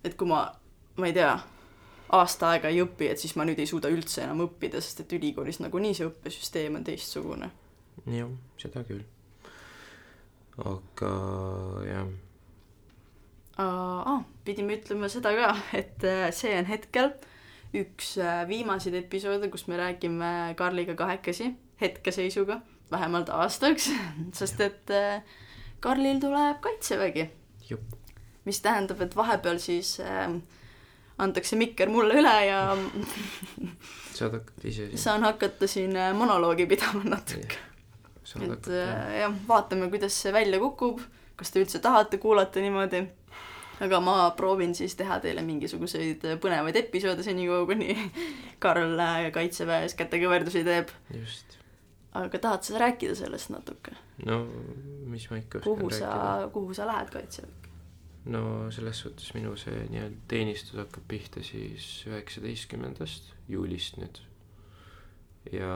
et kui ma, ma ei tea, aasta aega ei õpi, et siis ma nüüd ei suuda üldse enam õppida, sest et ülikoolis nagunii see õppesüsteem on teistsugune. jah, seda küll. aga jah, aa, pidime ütlema seda ka, et äh, see on hetkel üks äh, viimaseid episoode, kus me räägime Karliga kahekesi hetkeseisuga, vähemalt aastaks, sest et äh, Karlil tuleb kaitsevägi. Mis tähendab, et vahepeal siis äh, antakse mikker mulle üle ja saad hakata ise siin, saan hakata siin monoloogi pidama natuke. Et äh, jah, vaatame, kuidas see välja kukub, kas te üldse tahate kuulata niimoodi. aga ma proovin siis teha teile mingisuguseid põnevaid episoode senikaua, kuni Karl äh, kaitseväes kätekõverdusi teeb. just, aga tahad sa rääkida sellest natuke? no mis ma ikka kuhu sa kuhu sa lähed kaitseväkke? no selles suhtes minu see nii-öelda teenistus hakkab pihta siis üheksateistkümnendast juulist nüüd. Ja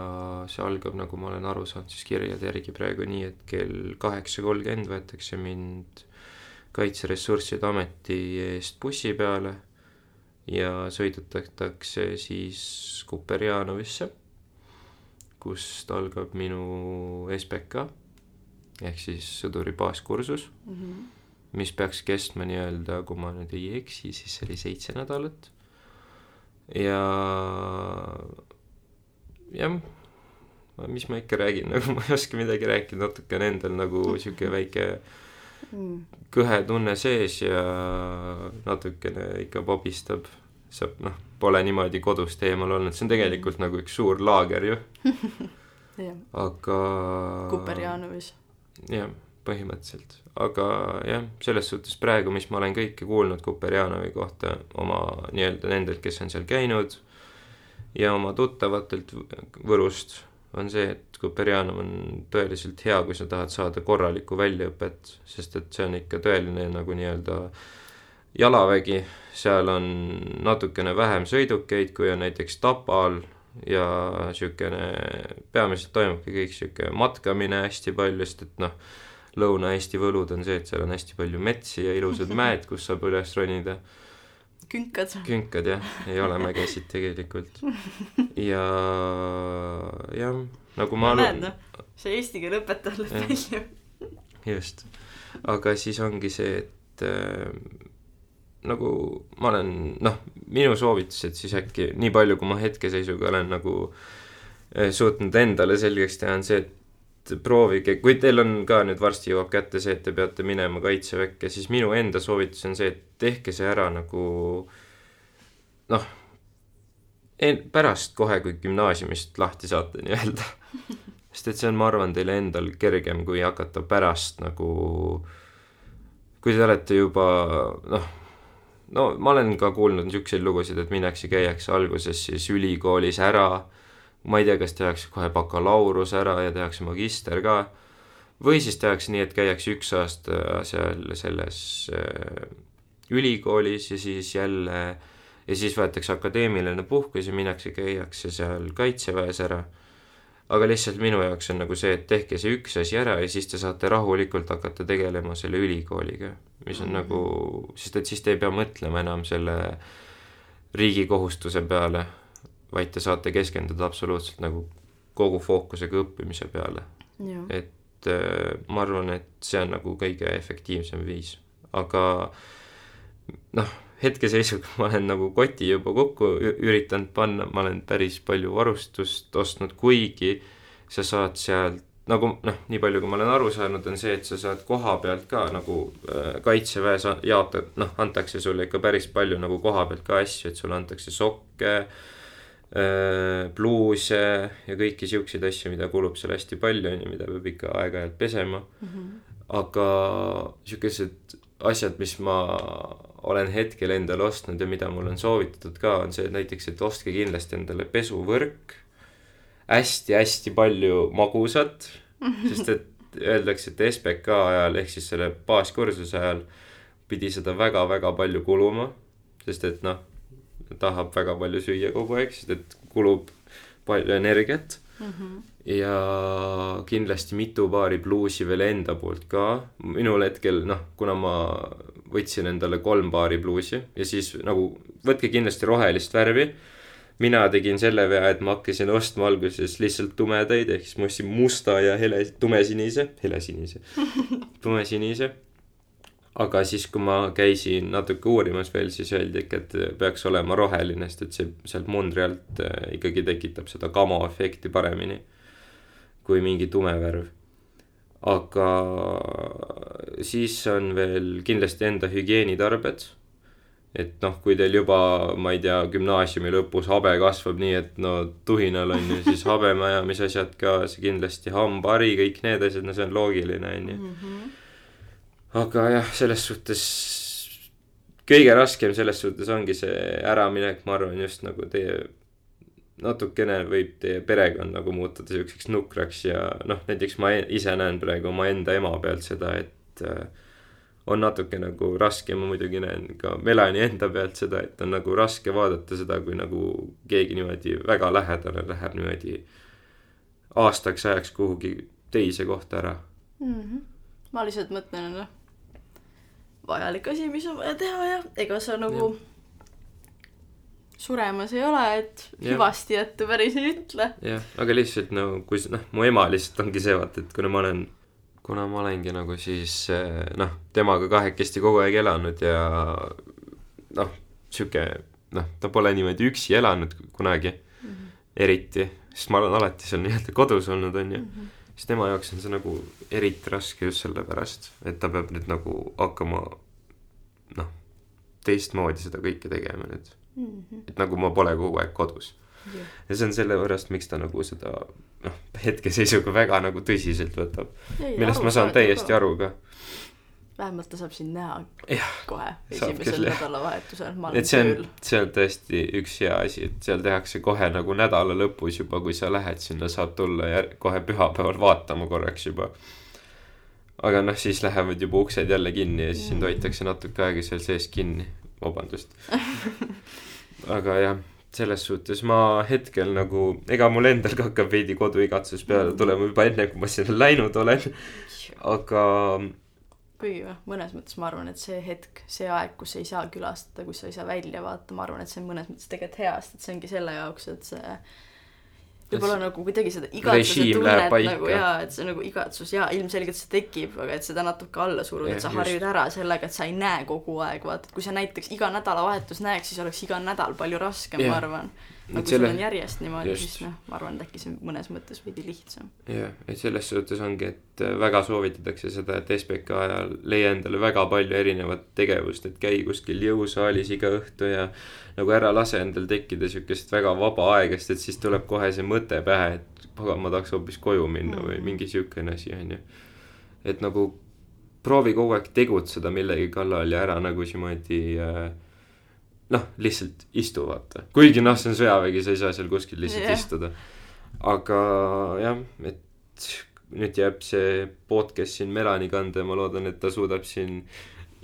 see algab, nagu ma olen aru saanud, siis kirjade järgi praegu nii, et kell kaheksa kolmkümmend võetakse mind Kaitseressursside Ameti eest bussi peale ja sõidutatakse siis Kuperjanovisse, kust algab minu SBK ehk siis sõduri baaskursus mis peaks kestma nii-öelda, kui ma nüüd ei eksi, siis see oli seitse nädalat. ja jah, mis ma ikka räägin, nagu ma ei oska midagi rääkida, natuke on endal nagu sihuke väike Mm. kõhe tunne sees ja natukene ikka pobistab. sa noh, pole niimoodi kodust eemal olnud, see on tegelikult nagu üks suur laager ju, aga Kuperjanovis. jah, põhimõtteliselt, aga jah, selles suhtes praegu, mis ma olen kõike kuulnud Kuperjanovi kohta oma nii-öelda nendelt, kes on seal käinud ja oma tuttavatelt Võrust, on see, et Kuperjanov on tõeliselt hea, kui sa tahad saada korralikku väljaõpet, sest et see on ikka tõeline nagu nii-öelda jalavägi, seal on natukene vähem sõidukeid, kui on näiteks Tapal ja niisugune, peamiselt toimubki kõik niisugune matkamine hästi palju, sest et noh, Lõuna-Eesti võlud on see, et seal on hästi palju metsi ja ilusad mäed, kus saab üles ronida. künkad. künkad jah, ei ole mägesid tegelikult. ja jah, nagu ma näed noh, see eesti keele õpetaja läheb välja. just, aga siis ongi see, et äh, nagu ma olen, noh, minu soovitus, et siis äkki nii palju, kui ma hetkeseisuga olen nagu äh, suutnud endale selgeks teha, on see, et proovige, kui teil on ka nüüd varsti jõuab kätte see, et te peate minema kaitseväkke, siis minu enda soovitus on see, et tehke see ära nagu noh, pärast kohe, kui gümnaasiumist lahti saate nii-öelda. sest et see on, ma arvan, teile endal kergem, kui hakata pärast nagu, kui te olete juba noh, no ma olen ka kuulnud niisuguseid lugusid, et minnakse, käiakse alguses siis ülikoolis ära, ma ei tea, kas tehakse kohe bakalaureus ära ja tehakse magister ka, või siis tehakse nii, et käiakse üks aasta seal selles äh, ülikoolis ja siis jälle ja siis võetakse akadeemiline puhkus ja minnakse, käiakse seal kaitseväes ära. aga lihtsalt minu jaoks on nagu see, et tehke see üks asi ära ja siis te saate rahulikult hakata tegelema selle ülikooliga, mis on mm -hmm. nagu, sest et siis te ei pea mõtlema enam selle riigi kohustuse peale, vaid te saate keskenduda absoluutselt nagu kogu fookusega õppimise peale, et äh, ma arvan, et see on nagu kõige efektiivsem viis, aga noh, hetkeseisuga ma olen nagu koti juba kokku üritanud panna, ma olen päris palju varustust ostnud, kuigi sa saad sealt nagu noh, nii palju, kui ma olen aru saanud, on see, et sa saad koha pealt ka nagu äh, kaitseväes jaotad, noh, antakse sulle ikka päris palju nagu koha pealt ka asju, et sulle antakse sokke äh,, pluuse ja kõiki siukseid asju, mida kulub seal hästi palju, on ju, mida peab ikka aeg-ajalt pesema. aga siukesed asjad, mis ma olen hetkel endale ostnud ja mida mulle on soovitatud ka, on see et näiteks, et ostke kindlasti endale pesuvõrk. Hästi-hästi palju magusat, sest et öeldakse, et SBK ajal ehk siis selle baaskursuse ajal pidi seda väga-väga palju kuluma, sest et noh, tahab väga palju süüa kogu aeg, sest et kulub palju energiat ja kindlasti mitu paari pluusi veel enda poolt ka. minul hetkel noh, kuna ma võtsin endale kolm paari pluusi ja siis nagu võtke kindlasti rohelist värvi. mina tegin selle vea, et ma hakkasin ostma alguses lihtsalt tumedaid, ehk siis ma ostsin musta ja hele, tumesinise, helesinise, tumesinise. Aga siis, kui ma käisin natuke uurimas veel, siis öeldi ikka, et peaks olema roheline, sest et see sealt mundri alt äh, ikkagi tekitab seda kamo efekti paremini kui mingi tume värv. aga siis on veel kindlasti enda hügieenitarbed. et noh, kui teil juba, ma ei tea, gümnaasiumi lõpus habe kasvab nii, et no tuhinal on ju, siis habemajamisasjad ka, see kindlasti hambahari, kõik need asjad, no see on loogiline, on ju. Aga jah, selles suhtes kõige raskem selles suhtes ongi see äraminek, ma arvan, just nagu teie natukene võib teie perekond nagu muutuda siukseks nukraks ja noh, näiteks ma e- ise näen praegu omaenda ema pealt seda, et äh, on natuke nagu raske, ma muidugi näen ka Melani enda pealt seda, et on nagu raske vaadata seda, kui nagu keegi niimoodi väga lähedale läheb niimoodi aastaks ajaks kuhugi teise kohta ära. ma lihtsalt mõtlen, noh, vajalik asi, mis on vaja teha ja ega sa nagu suremas ei ole, et Jah. hüvasti jätta päris ei ütle. jah, aga lihtsalt no kui noh, mu ema lihtsalt ongi see vaata, et kuna ma olen, kuna ma olengi nagu siis eh, noh, temaga kahekesti kogu aeg elanud ja noh, sihuke noh, ta pole niimoodi üksi elanud kunagi mm -hmm. eriti, sest ma olen alati seal nii-öelda kodus olnud, onju. Siis tema jaoks on see nagu eriti raske just sellepärast, et ta peab nüüd nagu hakkama noh, teistmoodi seda kõike tegema nüüd. et nagu ma pole kogu aeg kodus ja see on sellepärast, miks ta nagu seda noh, hetkeseisuga väga nagu tõsiselt võtab, millest ma saan täiesti. aru ka. Vähemalt ta saab sind näha Jah, kohe esimesel nädalavahetusel, ma olen et see on tööl., see on tõesti üks hea asi, et seal tehakse kohe nagu nädala lõpus juba, kui sa lähed sinna, saad tulla ja kohe pühapäeval vaatama korraks juba. aga noh, siis lähevad juba uksed jälle kinni ja siis sind hoitakse natuke aega seal sees kinni, vabandust. aga jah, selles suhtes ma hetkel nagu, ega mul endal ka hakkab veidi koduigatsus peale tulema juba enne, kui ma sinna läinud olen, aga kuigi noh, mõnes mõttes ma arvan, et see hetk, see aeg, kus sa ei saa külastada, kus sa ei saa välja vaadata, ma arvan, et see on mõnes mõttes tegelikult hea, sest et see ongi selle jaoks, et see võib-olla nagu kuidagi seda igatsuse tunnet nagu jaa, et see nagu igatsus jaa, ilmselgelt see tekib, aga et seda natuke alla suruda, et sa just. harjud ära sellega, et sa ei näe kogu aeg, vaata, et kui sa näiteks iga nädalavahetus näeks, siis oleks iga nädal palju raskem, ma arvan. Aga kui selle- sul on järjest niimoodi, siis noh, ma arvan, et äkki see on mõnes mõttes veidi lihtsam. jah, et selles suhtes ongi, et äh, väga soovitatakse seda, et SBK ajal leia endale väga palju erinevat tegevust, et käi kuskil jõusaalis iga õhtu ja nagu ära lase endal tekkida siukest väga vaba aega, sest et siis tuleb kohe see mõte pähe, et pagan, ma tahaks hoopis koju minna või Mhm. mingi siukene asi, onju. et nagu proovi kogu aeg tegutseda millegi kallal ja ära nagu niimoodi äh, noh, lihtsalt istu vaata, kuigi noh, see on sõjavägi, sa ei saa seal kuskil lihtsalt yeah. istuda. aga jah, et nüüd jääb see podcast siin Melani kanda ja ma loodan, et ta suudab siin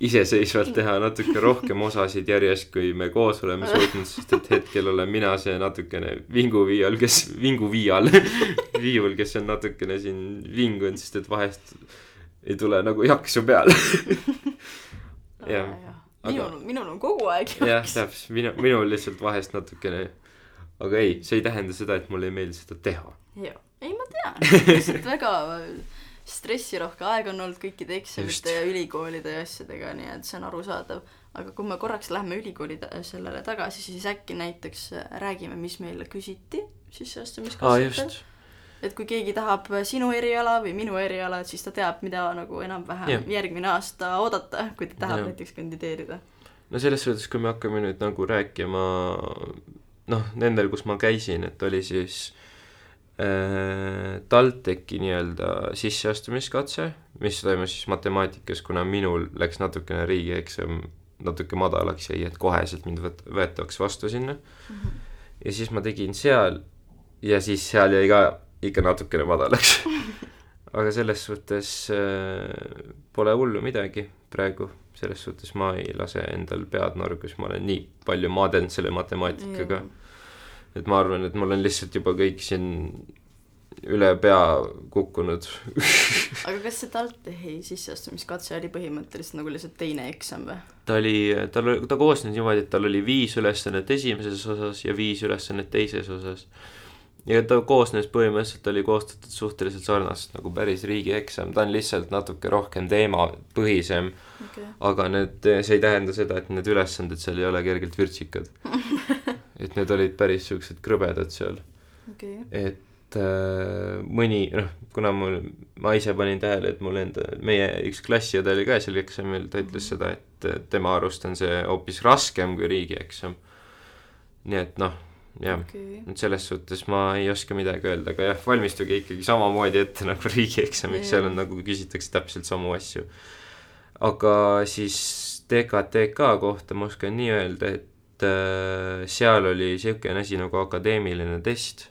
iseseisvalt teha natuke rohkem osasid järjest, kui me koos oleme suutnud, sest et hetkel olen mina see natukene vinguviial, kes, vinguviial, viiul, kes on natukene siin vingunud, sest et vahest ei tule nagu jaksu peale. Jah, aga- minul, minul on kogu aeg jah, täpselt, minu, minul lihtsalt vahest natukene, aga ei, see ei tähenda seda, et mulle ei meeldi seda teha. jah, ei ma tean, lihtsalt väga stressirohke aeg on olnud kõikide eksamite ja ülikoolide ja asjadega, nii et see on arusaadav. aga kui me korraks lähme ülikooli sellele tagasi, siis äkki näiteks räägime, mis meile küsiti sisseastumiskatsetel just. Et kui keegi tahab sinu eriala või minu eriala, siis ta teab, mida nagu enam-vähem Jah. järgmine aasta oodata, kui ta tahab Jah. näiteks kandideerida. no selles suhtes, kui me hakkame nüüd nagu rääkima noh, nendel, kus ma käisin, et oli siis äh, TalTechi nii-öelda sisseastumiskatse, mis toimus siis matemaatikas, kuna minul läks natukene riigieksam natuke madalaks jäi, et koheselt mind võt-, võetaks vastu sinna. ja siis ma tegin seal ja siis seal jäi ka ikka natukene madalaks. aga selles suhtes äh, pole hullu midagi praegu, selles suhtes ma ei lase endal pead norgus, ma olen nii palju maadelnud selle matemaatikaga, et ma arvan, et mul on lihtsalt juba kõik siin üle pea kukkunud. aga kas see TalTechi sisseastumiskatse oli põhimõtteliselt nagu lihtsalt teine eksam või? ta oli, tal ta koosnes niimoodi, et tal oli viis ülesannet esimeses osas ja viis ülesannet teises osas. Ja ta koosnes põhimõtteliselt, oli koostatud suhteliselt sarnaselt nagu päris riigieksam, ta on lihtsalt natuke rohkem teemapõhisem, okay.. aga need, see ei tähenda seda, et need ülesanded seal ei ole kergelt vürtsikad. et need olid päris siuksed krõbedad seal, okay.. et äh, mõni, noh, kuna mul, ma ise panin tähele, et mul enda, meie üks klassiõde oli ka seal eksamil, ta ütles seda, et tema arust on see hoopis raskem kui riigieksam. nii et noh, jah okei. et selles suhtes ma ei oska midagi öelda, aga jah, valmistuge ikkagi samamoodi ette nagu riigieksamiks, seal on nagu küsitakse täpselt samu asju. aga siis TKTK kohta ma oskan nii öelda, et äh, seal oli niisugune asi nagu akadeemiline test,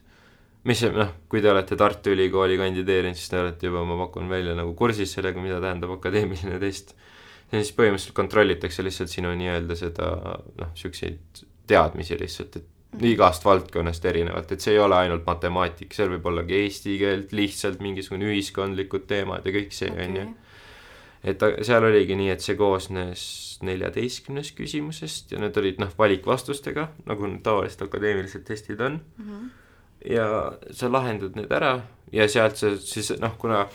mis noh, kui te olete Tartu Ülikooli kandideerinud, siis te olete juba, ma pakun välja nagu kursis sellega, mida tähendab akadeemiline test. on siis põhimõtteliselt kontrollitakse lihtsalt sinu nii-öelda seda noh, niisuguseid teadmisi lihtsalt, et igast valdkonnast erinevalt, et see ei ole ainult matemaatika, seal võib olla ka eesti keelt, lihtsalt mingisugune ühiskondlikud teemad ja kõik see, on ju. et seal oligi nii, et see koosnes neljateistkümnest küsimusest ja need olid noh, valikvastustega, nagu need tavalised akadeemilised testid on. Mhm. ja sa lahendad need ära ja sealt sa siis noh, kuna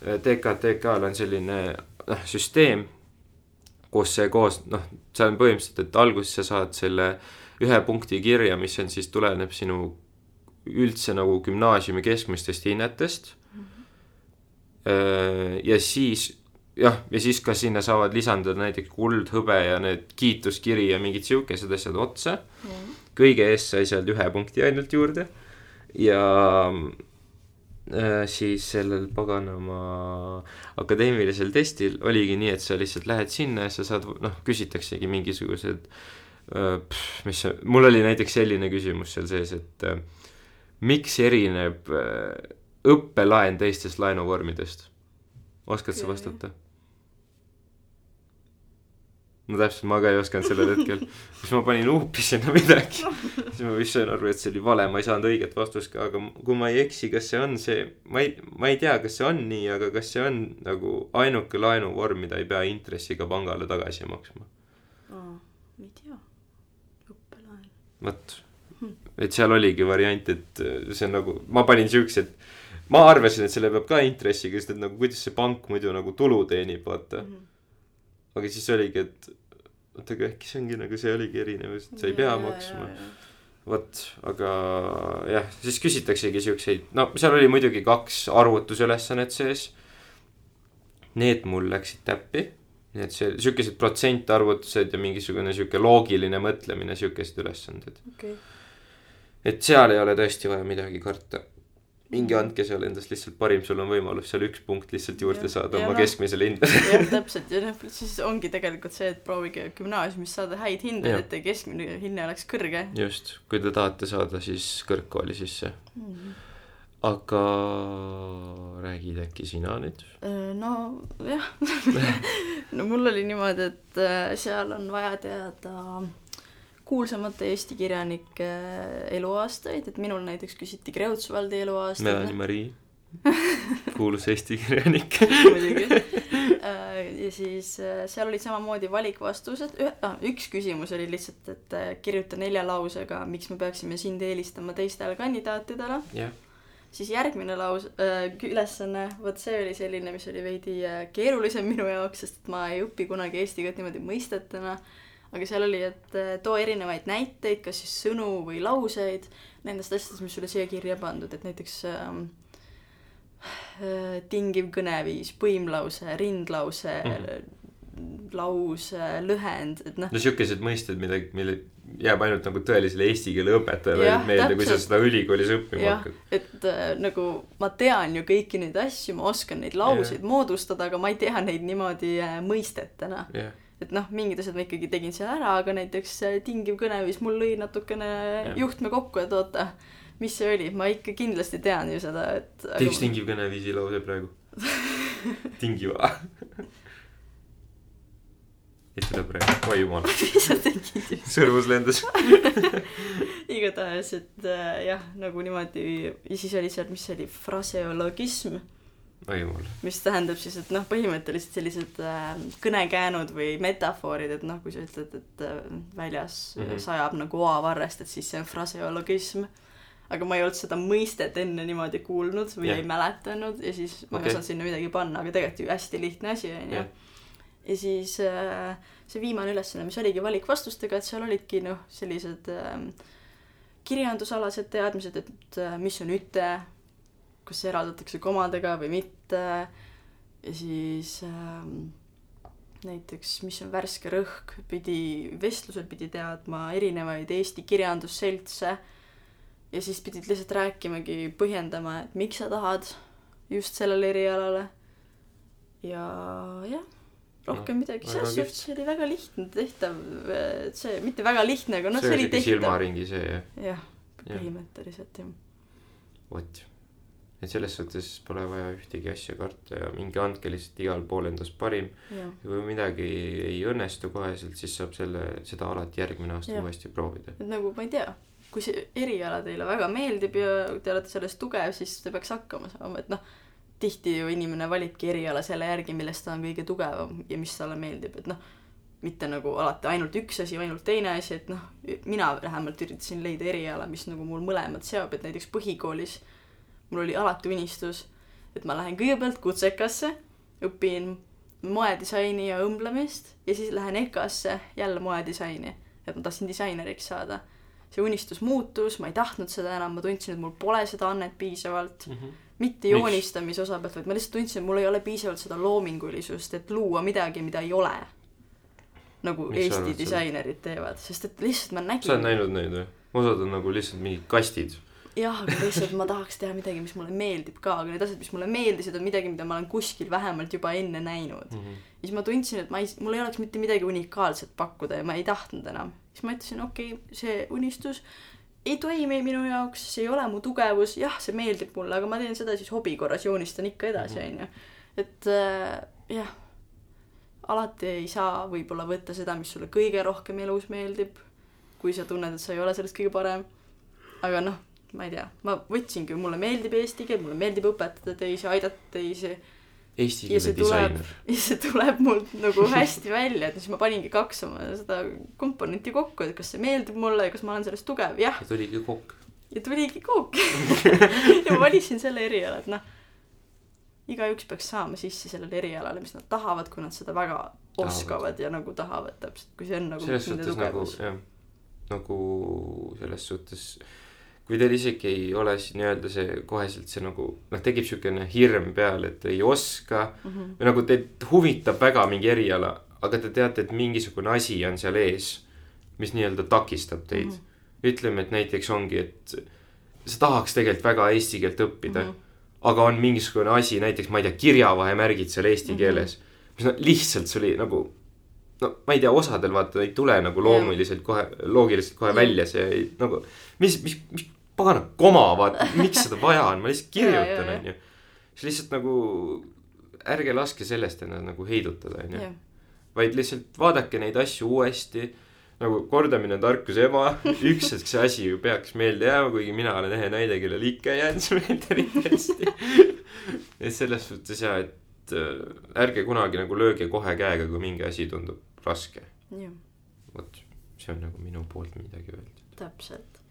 TKTK-l on selline noh, süsteem, kus see koos noh, see on põhimõtteliselt, et alguses sa saad selle ühe punkti kirja, mis on siis, tuleneb sinu üldse nagu gümnaasiumi keskmistest hinnetest. ja siis jah, ja siis ka sinna saavad lisanduda näiteks kuld, hõbe ja need kiituskiri ja mingid siukesed asjad otsa kõige eest sai sealt ühe punkti ainult juurde ja äh, siis sellel paganama akadeemilisel testil oligi nii, et sa lihtsalt lähed sinna ja sa saad, noh, küsitaksegi mingisugused äh, mis see, mul oli näiteks selline küsimus seal sees, et miks erineb õppelaen teistest laenuvormidest? oskad sa vastata? no täpselt, ma ka ei osanud sellel hetkel, siis ma panin huupi sinna midagi, siis ma vist sain aru, et see oli vale, ma ei saanud õiget vastust ka, aga kui ma ei eksi, kas see on see, ma ei, ma ei tea, kas see on nii, aga kas see on nagu ainuke laenuvorm, mida ei pea intressiga pangale tagasi maksma? aa, ei tea. vot, et seal oligi variant, et äh, see on nagu, ma panin siukse, et ma arvasin, et selle peab ka intressiga, sest et nagu kuidas see pank muidu nagu tulu teenib, vaata. aga siis oligi, et oota, aga äkki see ongi nagu see oligi erinevus, et sa ei pea maksma. vot, aga jah, siis küsitaksegi siukseid, no seal oli muidugi kaks arvutusülesannet sees. Need mul läksid täppi, nii et see, siukesed protsentarvutused ja mingisugune siuke loogiline mõtlemine, siukesed ülesanded. okei. et seal ei ole tõesti vaja midagi karta. minge andke seal endast lihtsalt parim, sul on võimalus seal üks punkt lihtsalt juurde Jah. saada Ja oma noh- keskmisele hindele. jah, täpselt ja noh, siis ongi tegelikult see, et proovige gümnaasiumis saada häid hindeid, et teie keskmine hinne oleks kõrge. just, kui te tahate saada siis kõrgkooli sisse. Aga räägid äkki sina nüüd? Äh, nojah, no mul oli niimoodi, et äh, seal on vaja teada kuulsamate Eesti kirjanike eluaastaid, et minul näiteks küsiti Kreutzwaldi eluaastaid. Melanie Marie, kuulus Eesti kirjanik. muidugi. ja siis äh, seal olid samamoodi valikvastused, üks küsimus oli lihtsalt, et äh, kirjuta nelja lausega, miks me peaksime sind eelistama teistele kandidaatidele. jah, siis järgmine laus äh,, ülesanne, vot see oli selline, mis oli veidi äh, keerulisem minu jaoks, sest ma ei õpi kunagi eesti keelt niimoodi mõistetena. aga seal oli, et äh, too erinevaid näiteid, kas siis sõnu või lauseid nendest asjadest, mis sulle siia kirja pandud, et näiteks ähm, äh, tingiv kõneviis, põimlause, rindlause mm, -hmm lause, lühend, et noh. no siukesed mõisted, mida, mille jääb ainult nagu tõelisele eesti keele õpetajale meelde, kui sa seda ülikoolis õppima hakkad. et äh, nagu ma tean ju kõiki neid asju, ma oskan neid lauseid yeah. moodustada, aga ma ei tea neid niimoodi äh, mõistetena yeah. et noh, mingid asjad ma ikkagi tegin seal ära, aga näiteks äh, tingiv kõneviis mul lõi natukene yeah. juhtme kokku, et oota, mis see oli, ma ikka kindlasti tean ju seda, et teeks tingiv kõneviisi lause praegu tingiva ei tule praegu, oi jumal. mis sa tegid? sõrmus lendas igatahes, et äh, jah, nagu niimoodi ja siis oli seal, mis see oli, fraseologism. oi jumal. mis tähendab siis, et noh, põhimõtteliselt sellised äh, kõnekäänud või metafoorid, et noh, kui sa ütled, et äh, väljas mm -hmm. sajab nagu oavarrest, et siis see on fraseologism aga ma ei olnud seda mõistet enne niimoodi kuulnud või yeah. ei mäletanud ja siis ma okay. ei osanud sinna midagi panna, aga tegelikult ju hästi lihtne asi onju ja siis äh, see viimane ülesanne, mis oligi valikvastustega, et seal olidki noh, sellised äh, kirjandusalased teadmised, et äh, mis on üte, kas see eraldatakse komadega või mitte, ja siis äh, näiteks, mis on värske rõhk, pidi, vestlusel pidi teadma erinevaid Eesti kirjandusseltse. Ja siis pidid lihtsalt rääkimagi, põhjendama, et miks sa tahad just sellele erialale. ja jah rohkem midagi, selles suhtes see oli väga lihtne tehtav, et see, mitte väga lihtne, aga noh, see oli tehtav. silmaringi see, jah? jah, põhimõtteliselt jah. vot, et selles suhtes pole vaja ühtegi asja karta ja minge andke lihtsalt igal pool endast parim. ja kui midagi ei õnnestu koheselt, siis saab selle, seda alati järgmine aasta uuesti proovida. et nagu ma ei tea, kui see eriala teile väga meeldib ja te olete selles tugev, siis te peaks hakkama saama, et noh tihti ju inimene valibki eriala selle järgi, milles ta on kõige tugevam ja mis talle meeldib, et noh, mitte nagu alati ainult üks asi ainult teine asi, et noh, mina vähemalt üritasin leida eriala, mis nagu mul mõlemad seob, et näiteks põhikoolis mul oli alati unistus, et ma lähen kõigepealt kutsekasse, õpin moedisaini ja õmblemist ja siis lähen EKA-sse jälle moedisaini, et ma tahtsin disaineriks saada. see unistus muutus, ma ei tahtnud seda enam, ma tundsin, et mul pole seda annet piisavalt mm. -hmm mitte joonistamise osa pealt, vaid ma lihtsalt tundsin, et mul ei ole piisavalt seda loomingulisust, et luua midagi, mida ei ole. nagu Miks Eesti disainerid teevad, sest et lihtsalt ma nägin. sa oled näinud neid või? osad on nagu lihtsalt mingid kastid. jah, aga lihtsalt ma tahaks teha midagi, mis mulle meeldib ka, aga need asjad, mis mulle meeldisid, on midagi, mida ma olen kuskil vähemalt juba enne näinud mm. -hmm. ja siis ma tundsin, et ma ei, mul ei oleks mitte midagi unikaalset pakkuda ja ma ei tahtnud enam. siis ma ütlesin, okei okay,, see unistus ei toimi minu jaoks, see ei ole mu tugevus, jah, see meeldib mulle, aga ma teen seda siis hobi korras, joonistan ikka edasi, mhm. onju. et äh, jah, alati ei saa võib-olla võtta seda, mis sulle kõige rohkem elus meeldib, kui sa tunned, et sa ei ole sellest kõige parem. aga noh, ma ei tea, ma võtsingi, mulle meeldib eesti keel, mulle meeldib õpetada teisi, aidata teisi Eesti keele disainer. ja see tuleb mul nagu hästi välja, et siis ma paningi kaks oma seda komponenti kokku, et kas see meeldib mulle ja kas ma olen selles tugev, jah. ja tuligi kook. ja tuligi kook ja ma valisin selle eriala, et noh, igaüks peaks saama sisse sellele erialale, mis nad tahavad, kui nad seda väga tahavad. oskavad ja nagu tahavad täpselt, kui see on nagu selles suhtes nagu jah, nagu selles suhtes kui teil isegi ei ole siis nii-öelda see koheselt see nagu noh, tekib niisugune hirm peal, et ei oska mm -hmm. või nagu teid huvitab väga mingi eriala, aga te teate, et mingisugune asi on seal ees, mis nii-öelda takistab teid mm. -hmm. ütleme, et näiteks ongi, et sa tahaks tegelikult väga eesti keelt õppida mm, -hmm. aga on mingisugune asi, näiteks ma ei tea, kirjavahemärgid seal eesti mm -hmm. keeles, mis no lihtsalt see oli nagu no ma ei tea, osadel vaata ei tule nagu loomuliselt kohe, loogiliselt kohe välja see nagu, mis, mis, mis pagana koma, vaata, miks seda vaja on, ma lihtsalt kirjutan, onju. siis lihtsalt nagu ärge laske sellest ennast nagu heidutada, onju. vaid lihtsalt vaadake neid asju uuesti. nagu kordamine on tarkuse ema, üks hetk see asi ju peaks meelde jääma, kuigi mina olen ehe näide, kellel ikka ei jäänud see meelde eriti hästi. et selles suhtes ja, et äh, ärge kunagi nagu lööge kohe käega, kui mingi asi tundub raske. vot, see on nagu minu poolt midagi öelda. täpselt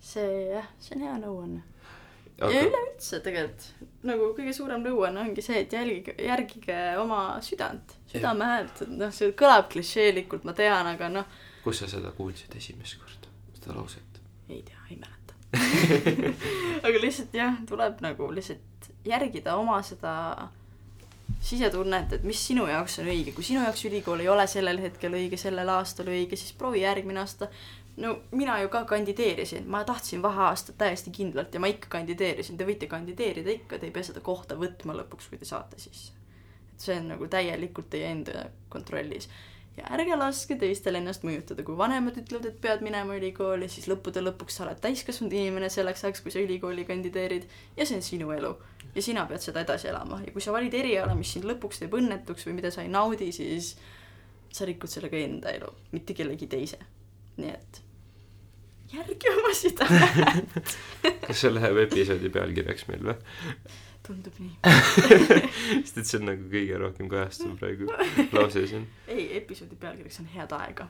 see jah, see on hea nõuanne. ja aga üleüldse tegelikult nagu kõige suurem nõuanne ongi see, et jälgige, järgige oma südant, südame häält, et noh, see kõlab klišeelikult, ma tean, aga noh, kus sa seda kuulsid esimest korda, seda lauset? ei tea, ei mäleta. aga lihtsalt jah, tuleb nagu lihtsalt järgida oma seda sisetunnet, et mis sinu jaoks on õige, kui sinu jaoks ülikool ei ole sellel hetkel õige, sellel aastal õige, siis proovi järgmine aasta. No mina ju ka kandideerisin, ma tahtsin vaheaastat täiesti kindlalt ja ma ikka kandideerisin, te võite kandideerida ikka, te ei pea seda kohta võtma lõpuks, kui te saate sisse. et see on nagu täielikult teie enda kontrollis ja ärge laske teistel ennast mõjutada, kui vanemad ütlevad, et pead minema ülikooli, siis lõppude lõpuks sa oled täiskasvanud inimene selleks ajaks, kui sa ülikooli kandideerid ja see on sinu elu. ja sina pead seda edasi elama ja kui sa valid eriala, mis sind lõpuks teeb õnnetuks või mida sa ei naudi, siis sa rikud sellega enda elu, mitte kellegi teise. Nii et järgi oma südame, kas see läheb episoodi pealkirjaks meil või? tundub nii. sest et see on nagu kõige rohkem kajastuv praegu lause siin. ei, episoodi pealkirjaks on head aega.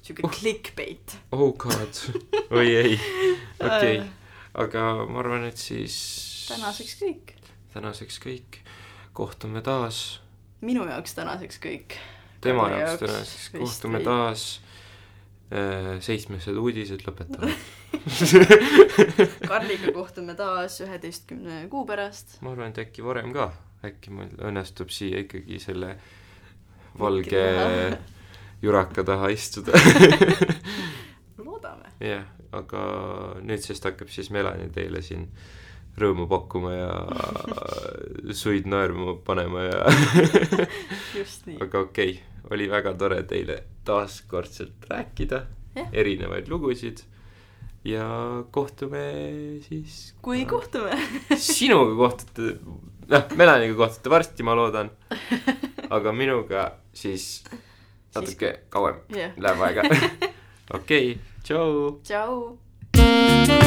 sihuke clickbait. oh god, oi ei, okei okay., aga ma arvan, et siis tänaseks kõik. tänaseks kõik, kohtume taas, minu jaoks tänaseks kõik. tema jaoks tänaseks, kohtume taas. Seitsmesed uudised lõpetame. Karliga kohtume taas üheteistkümne kuu pärast. ma arvan, et äkki varem ka, äkki mul õnnestub siia ikkagi selle valge juraka taha istuda. loodame. jah, aga nüüdsest hakkab siis Melanie teile siin rõõmu pakkuma ja suid naerma panema ja just nii. aga okei okay,, oli väga tore teile taaskordselt rääkida Jah. erinevaid lugusid ja kohtume siis kui kohtume. sinuga kohtute, noh, Melaniga kohtute varsti, ma loodan. aga minuga siis natuke kauem jah, läheb aega. okei, tšau. tšau.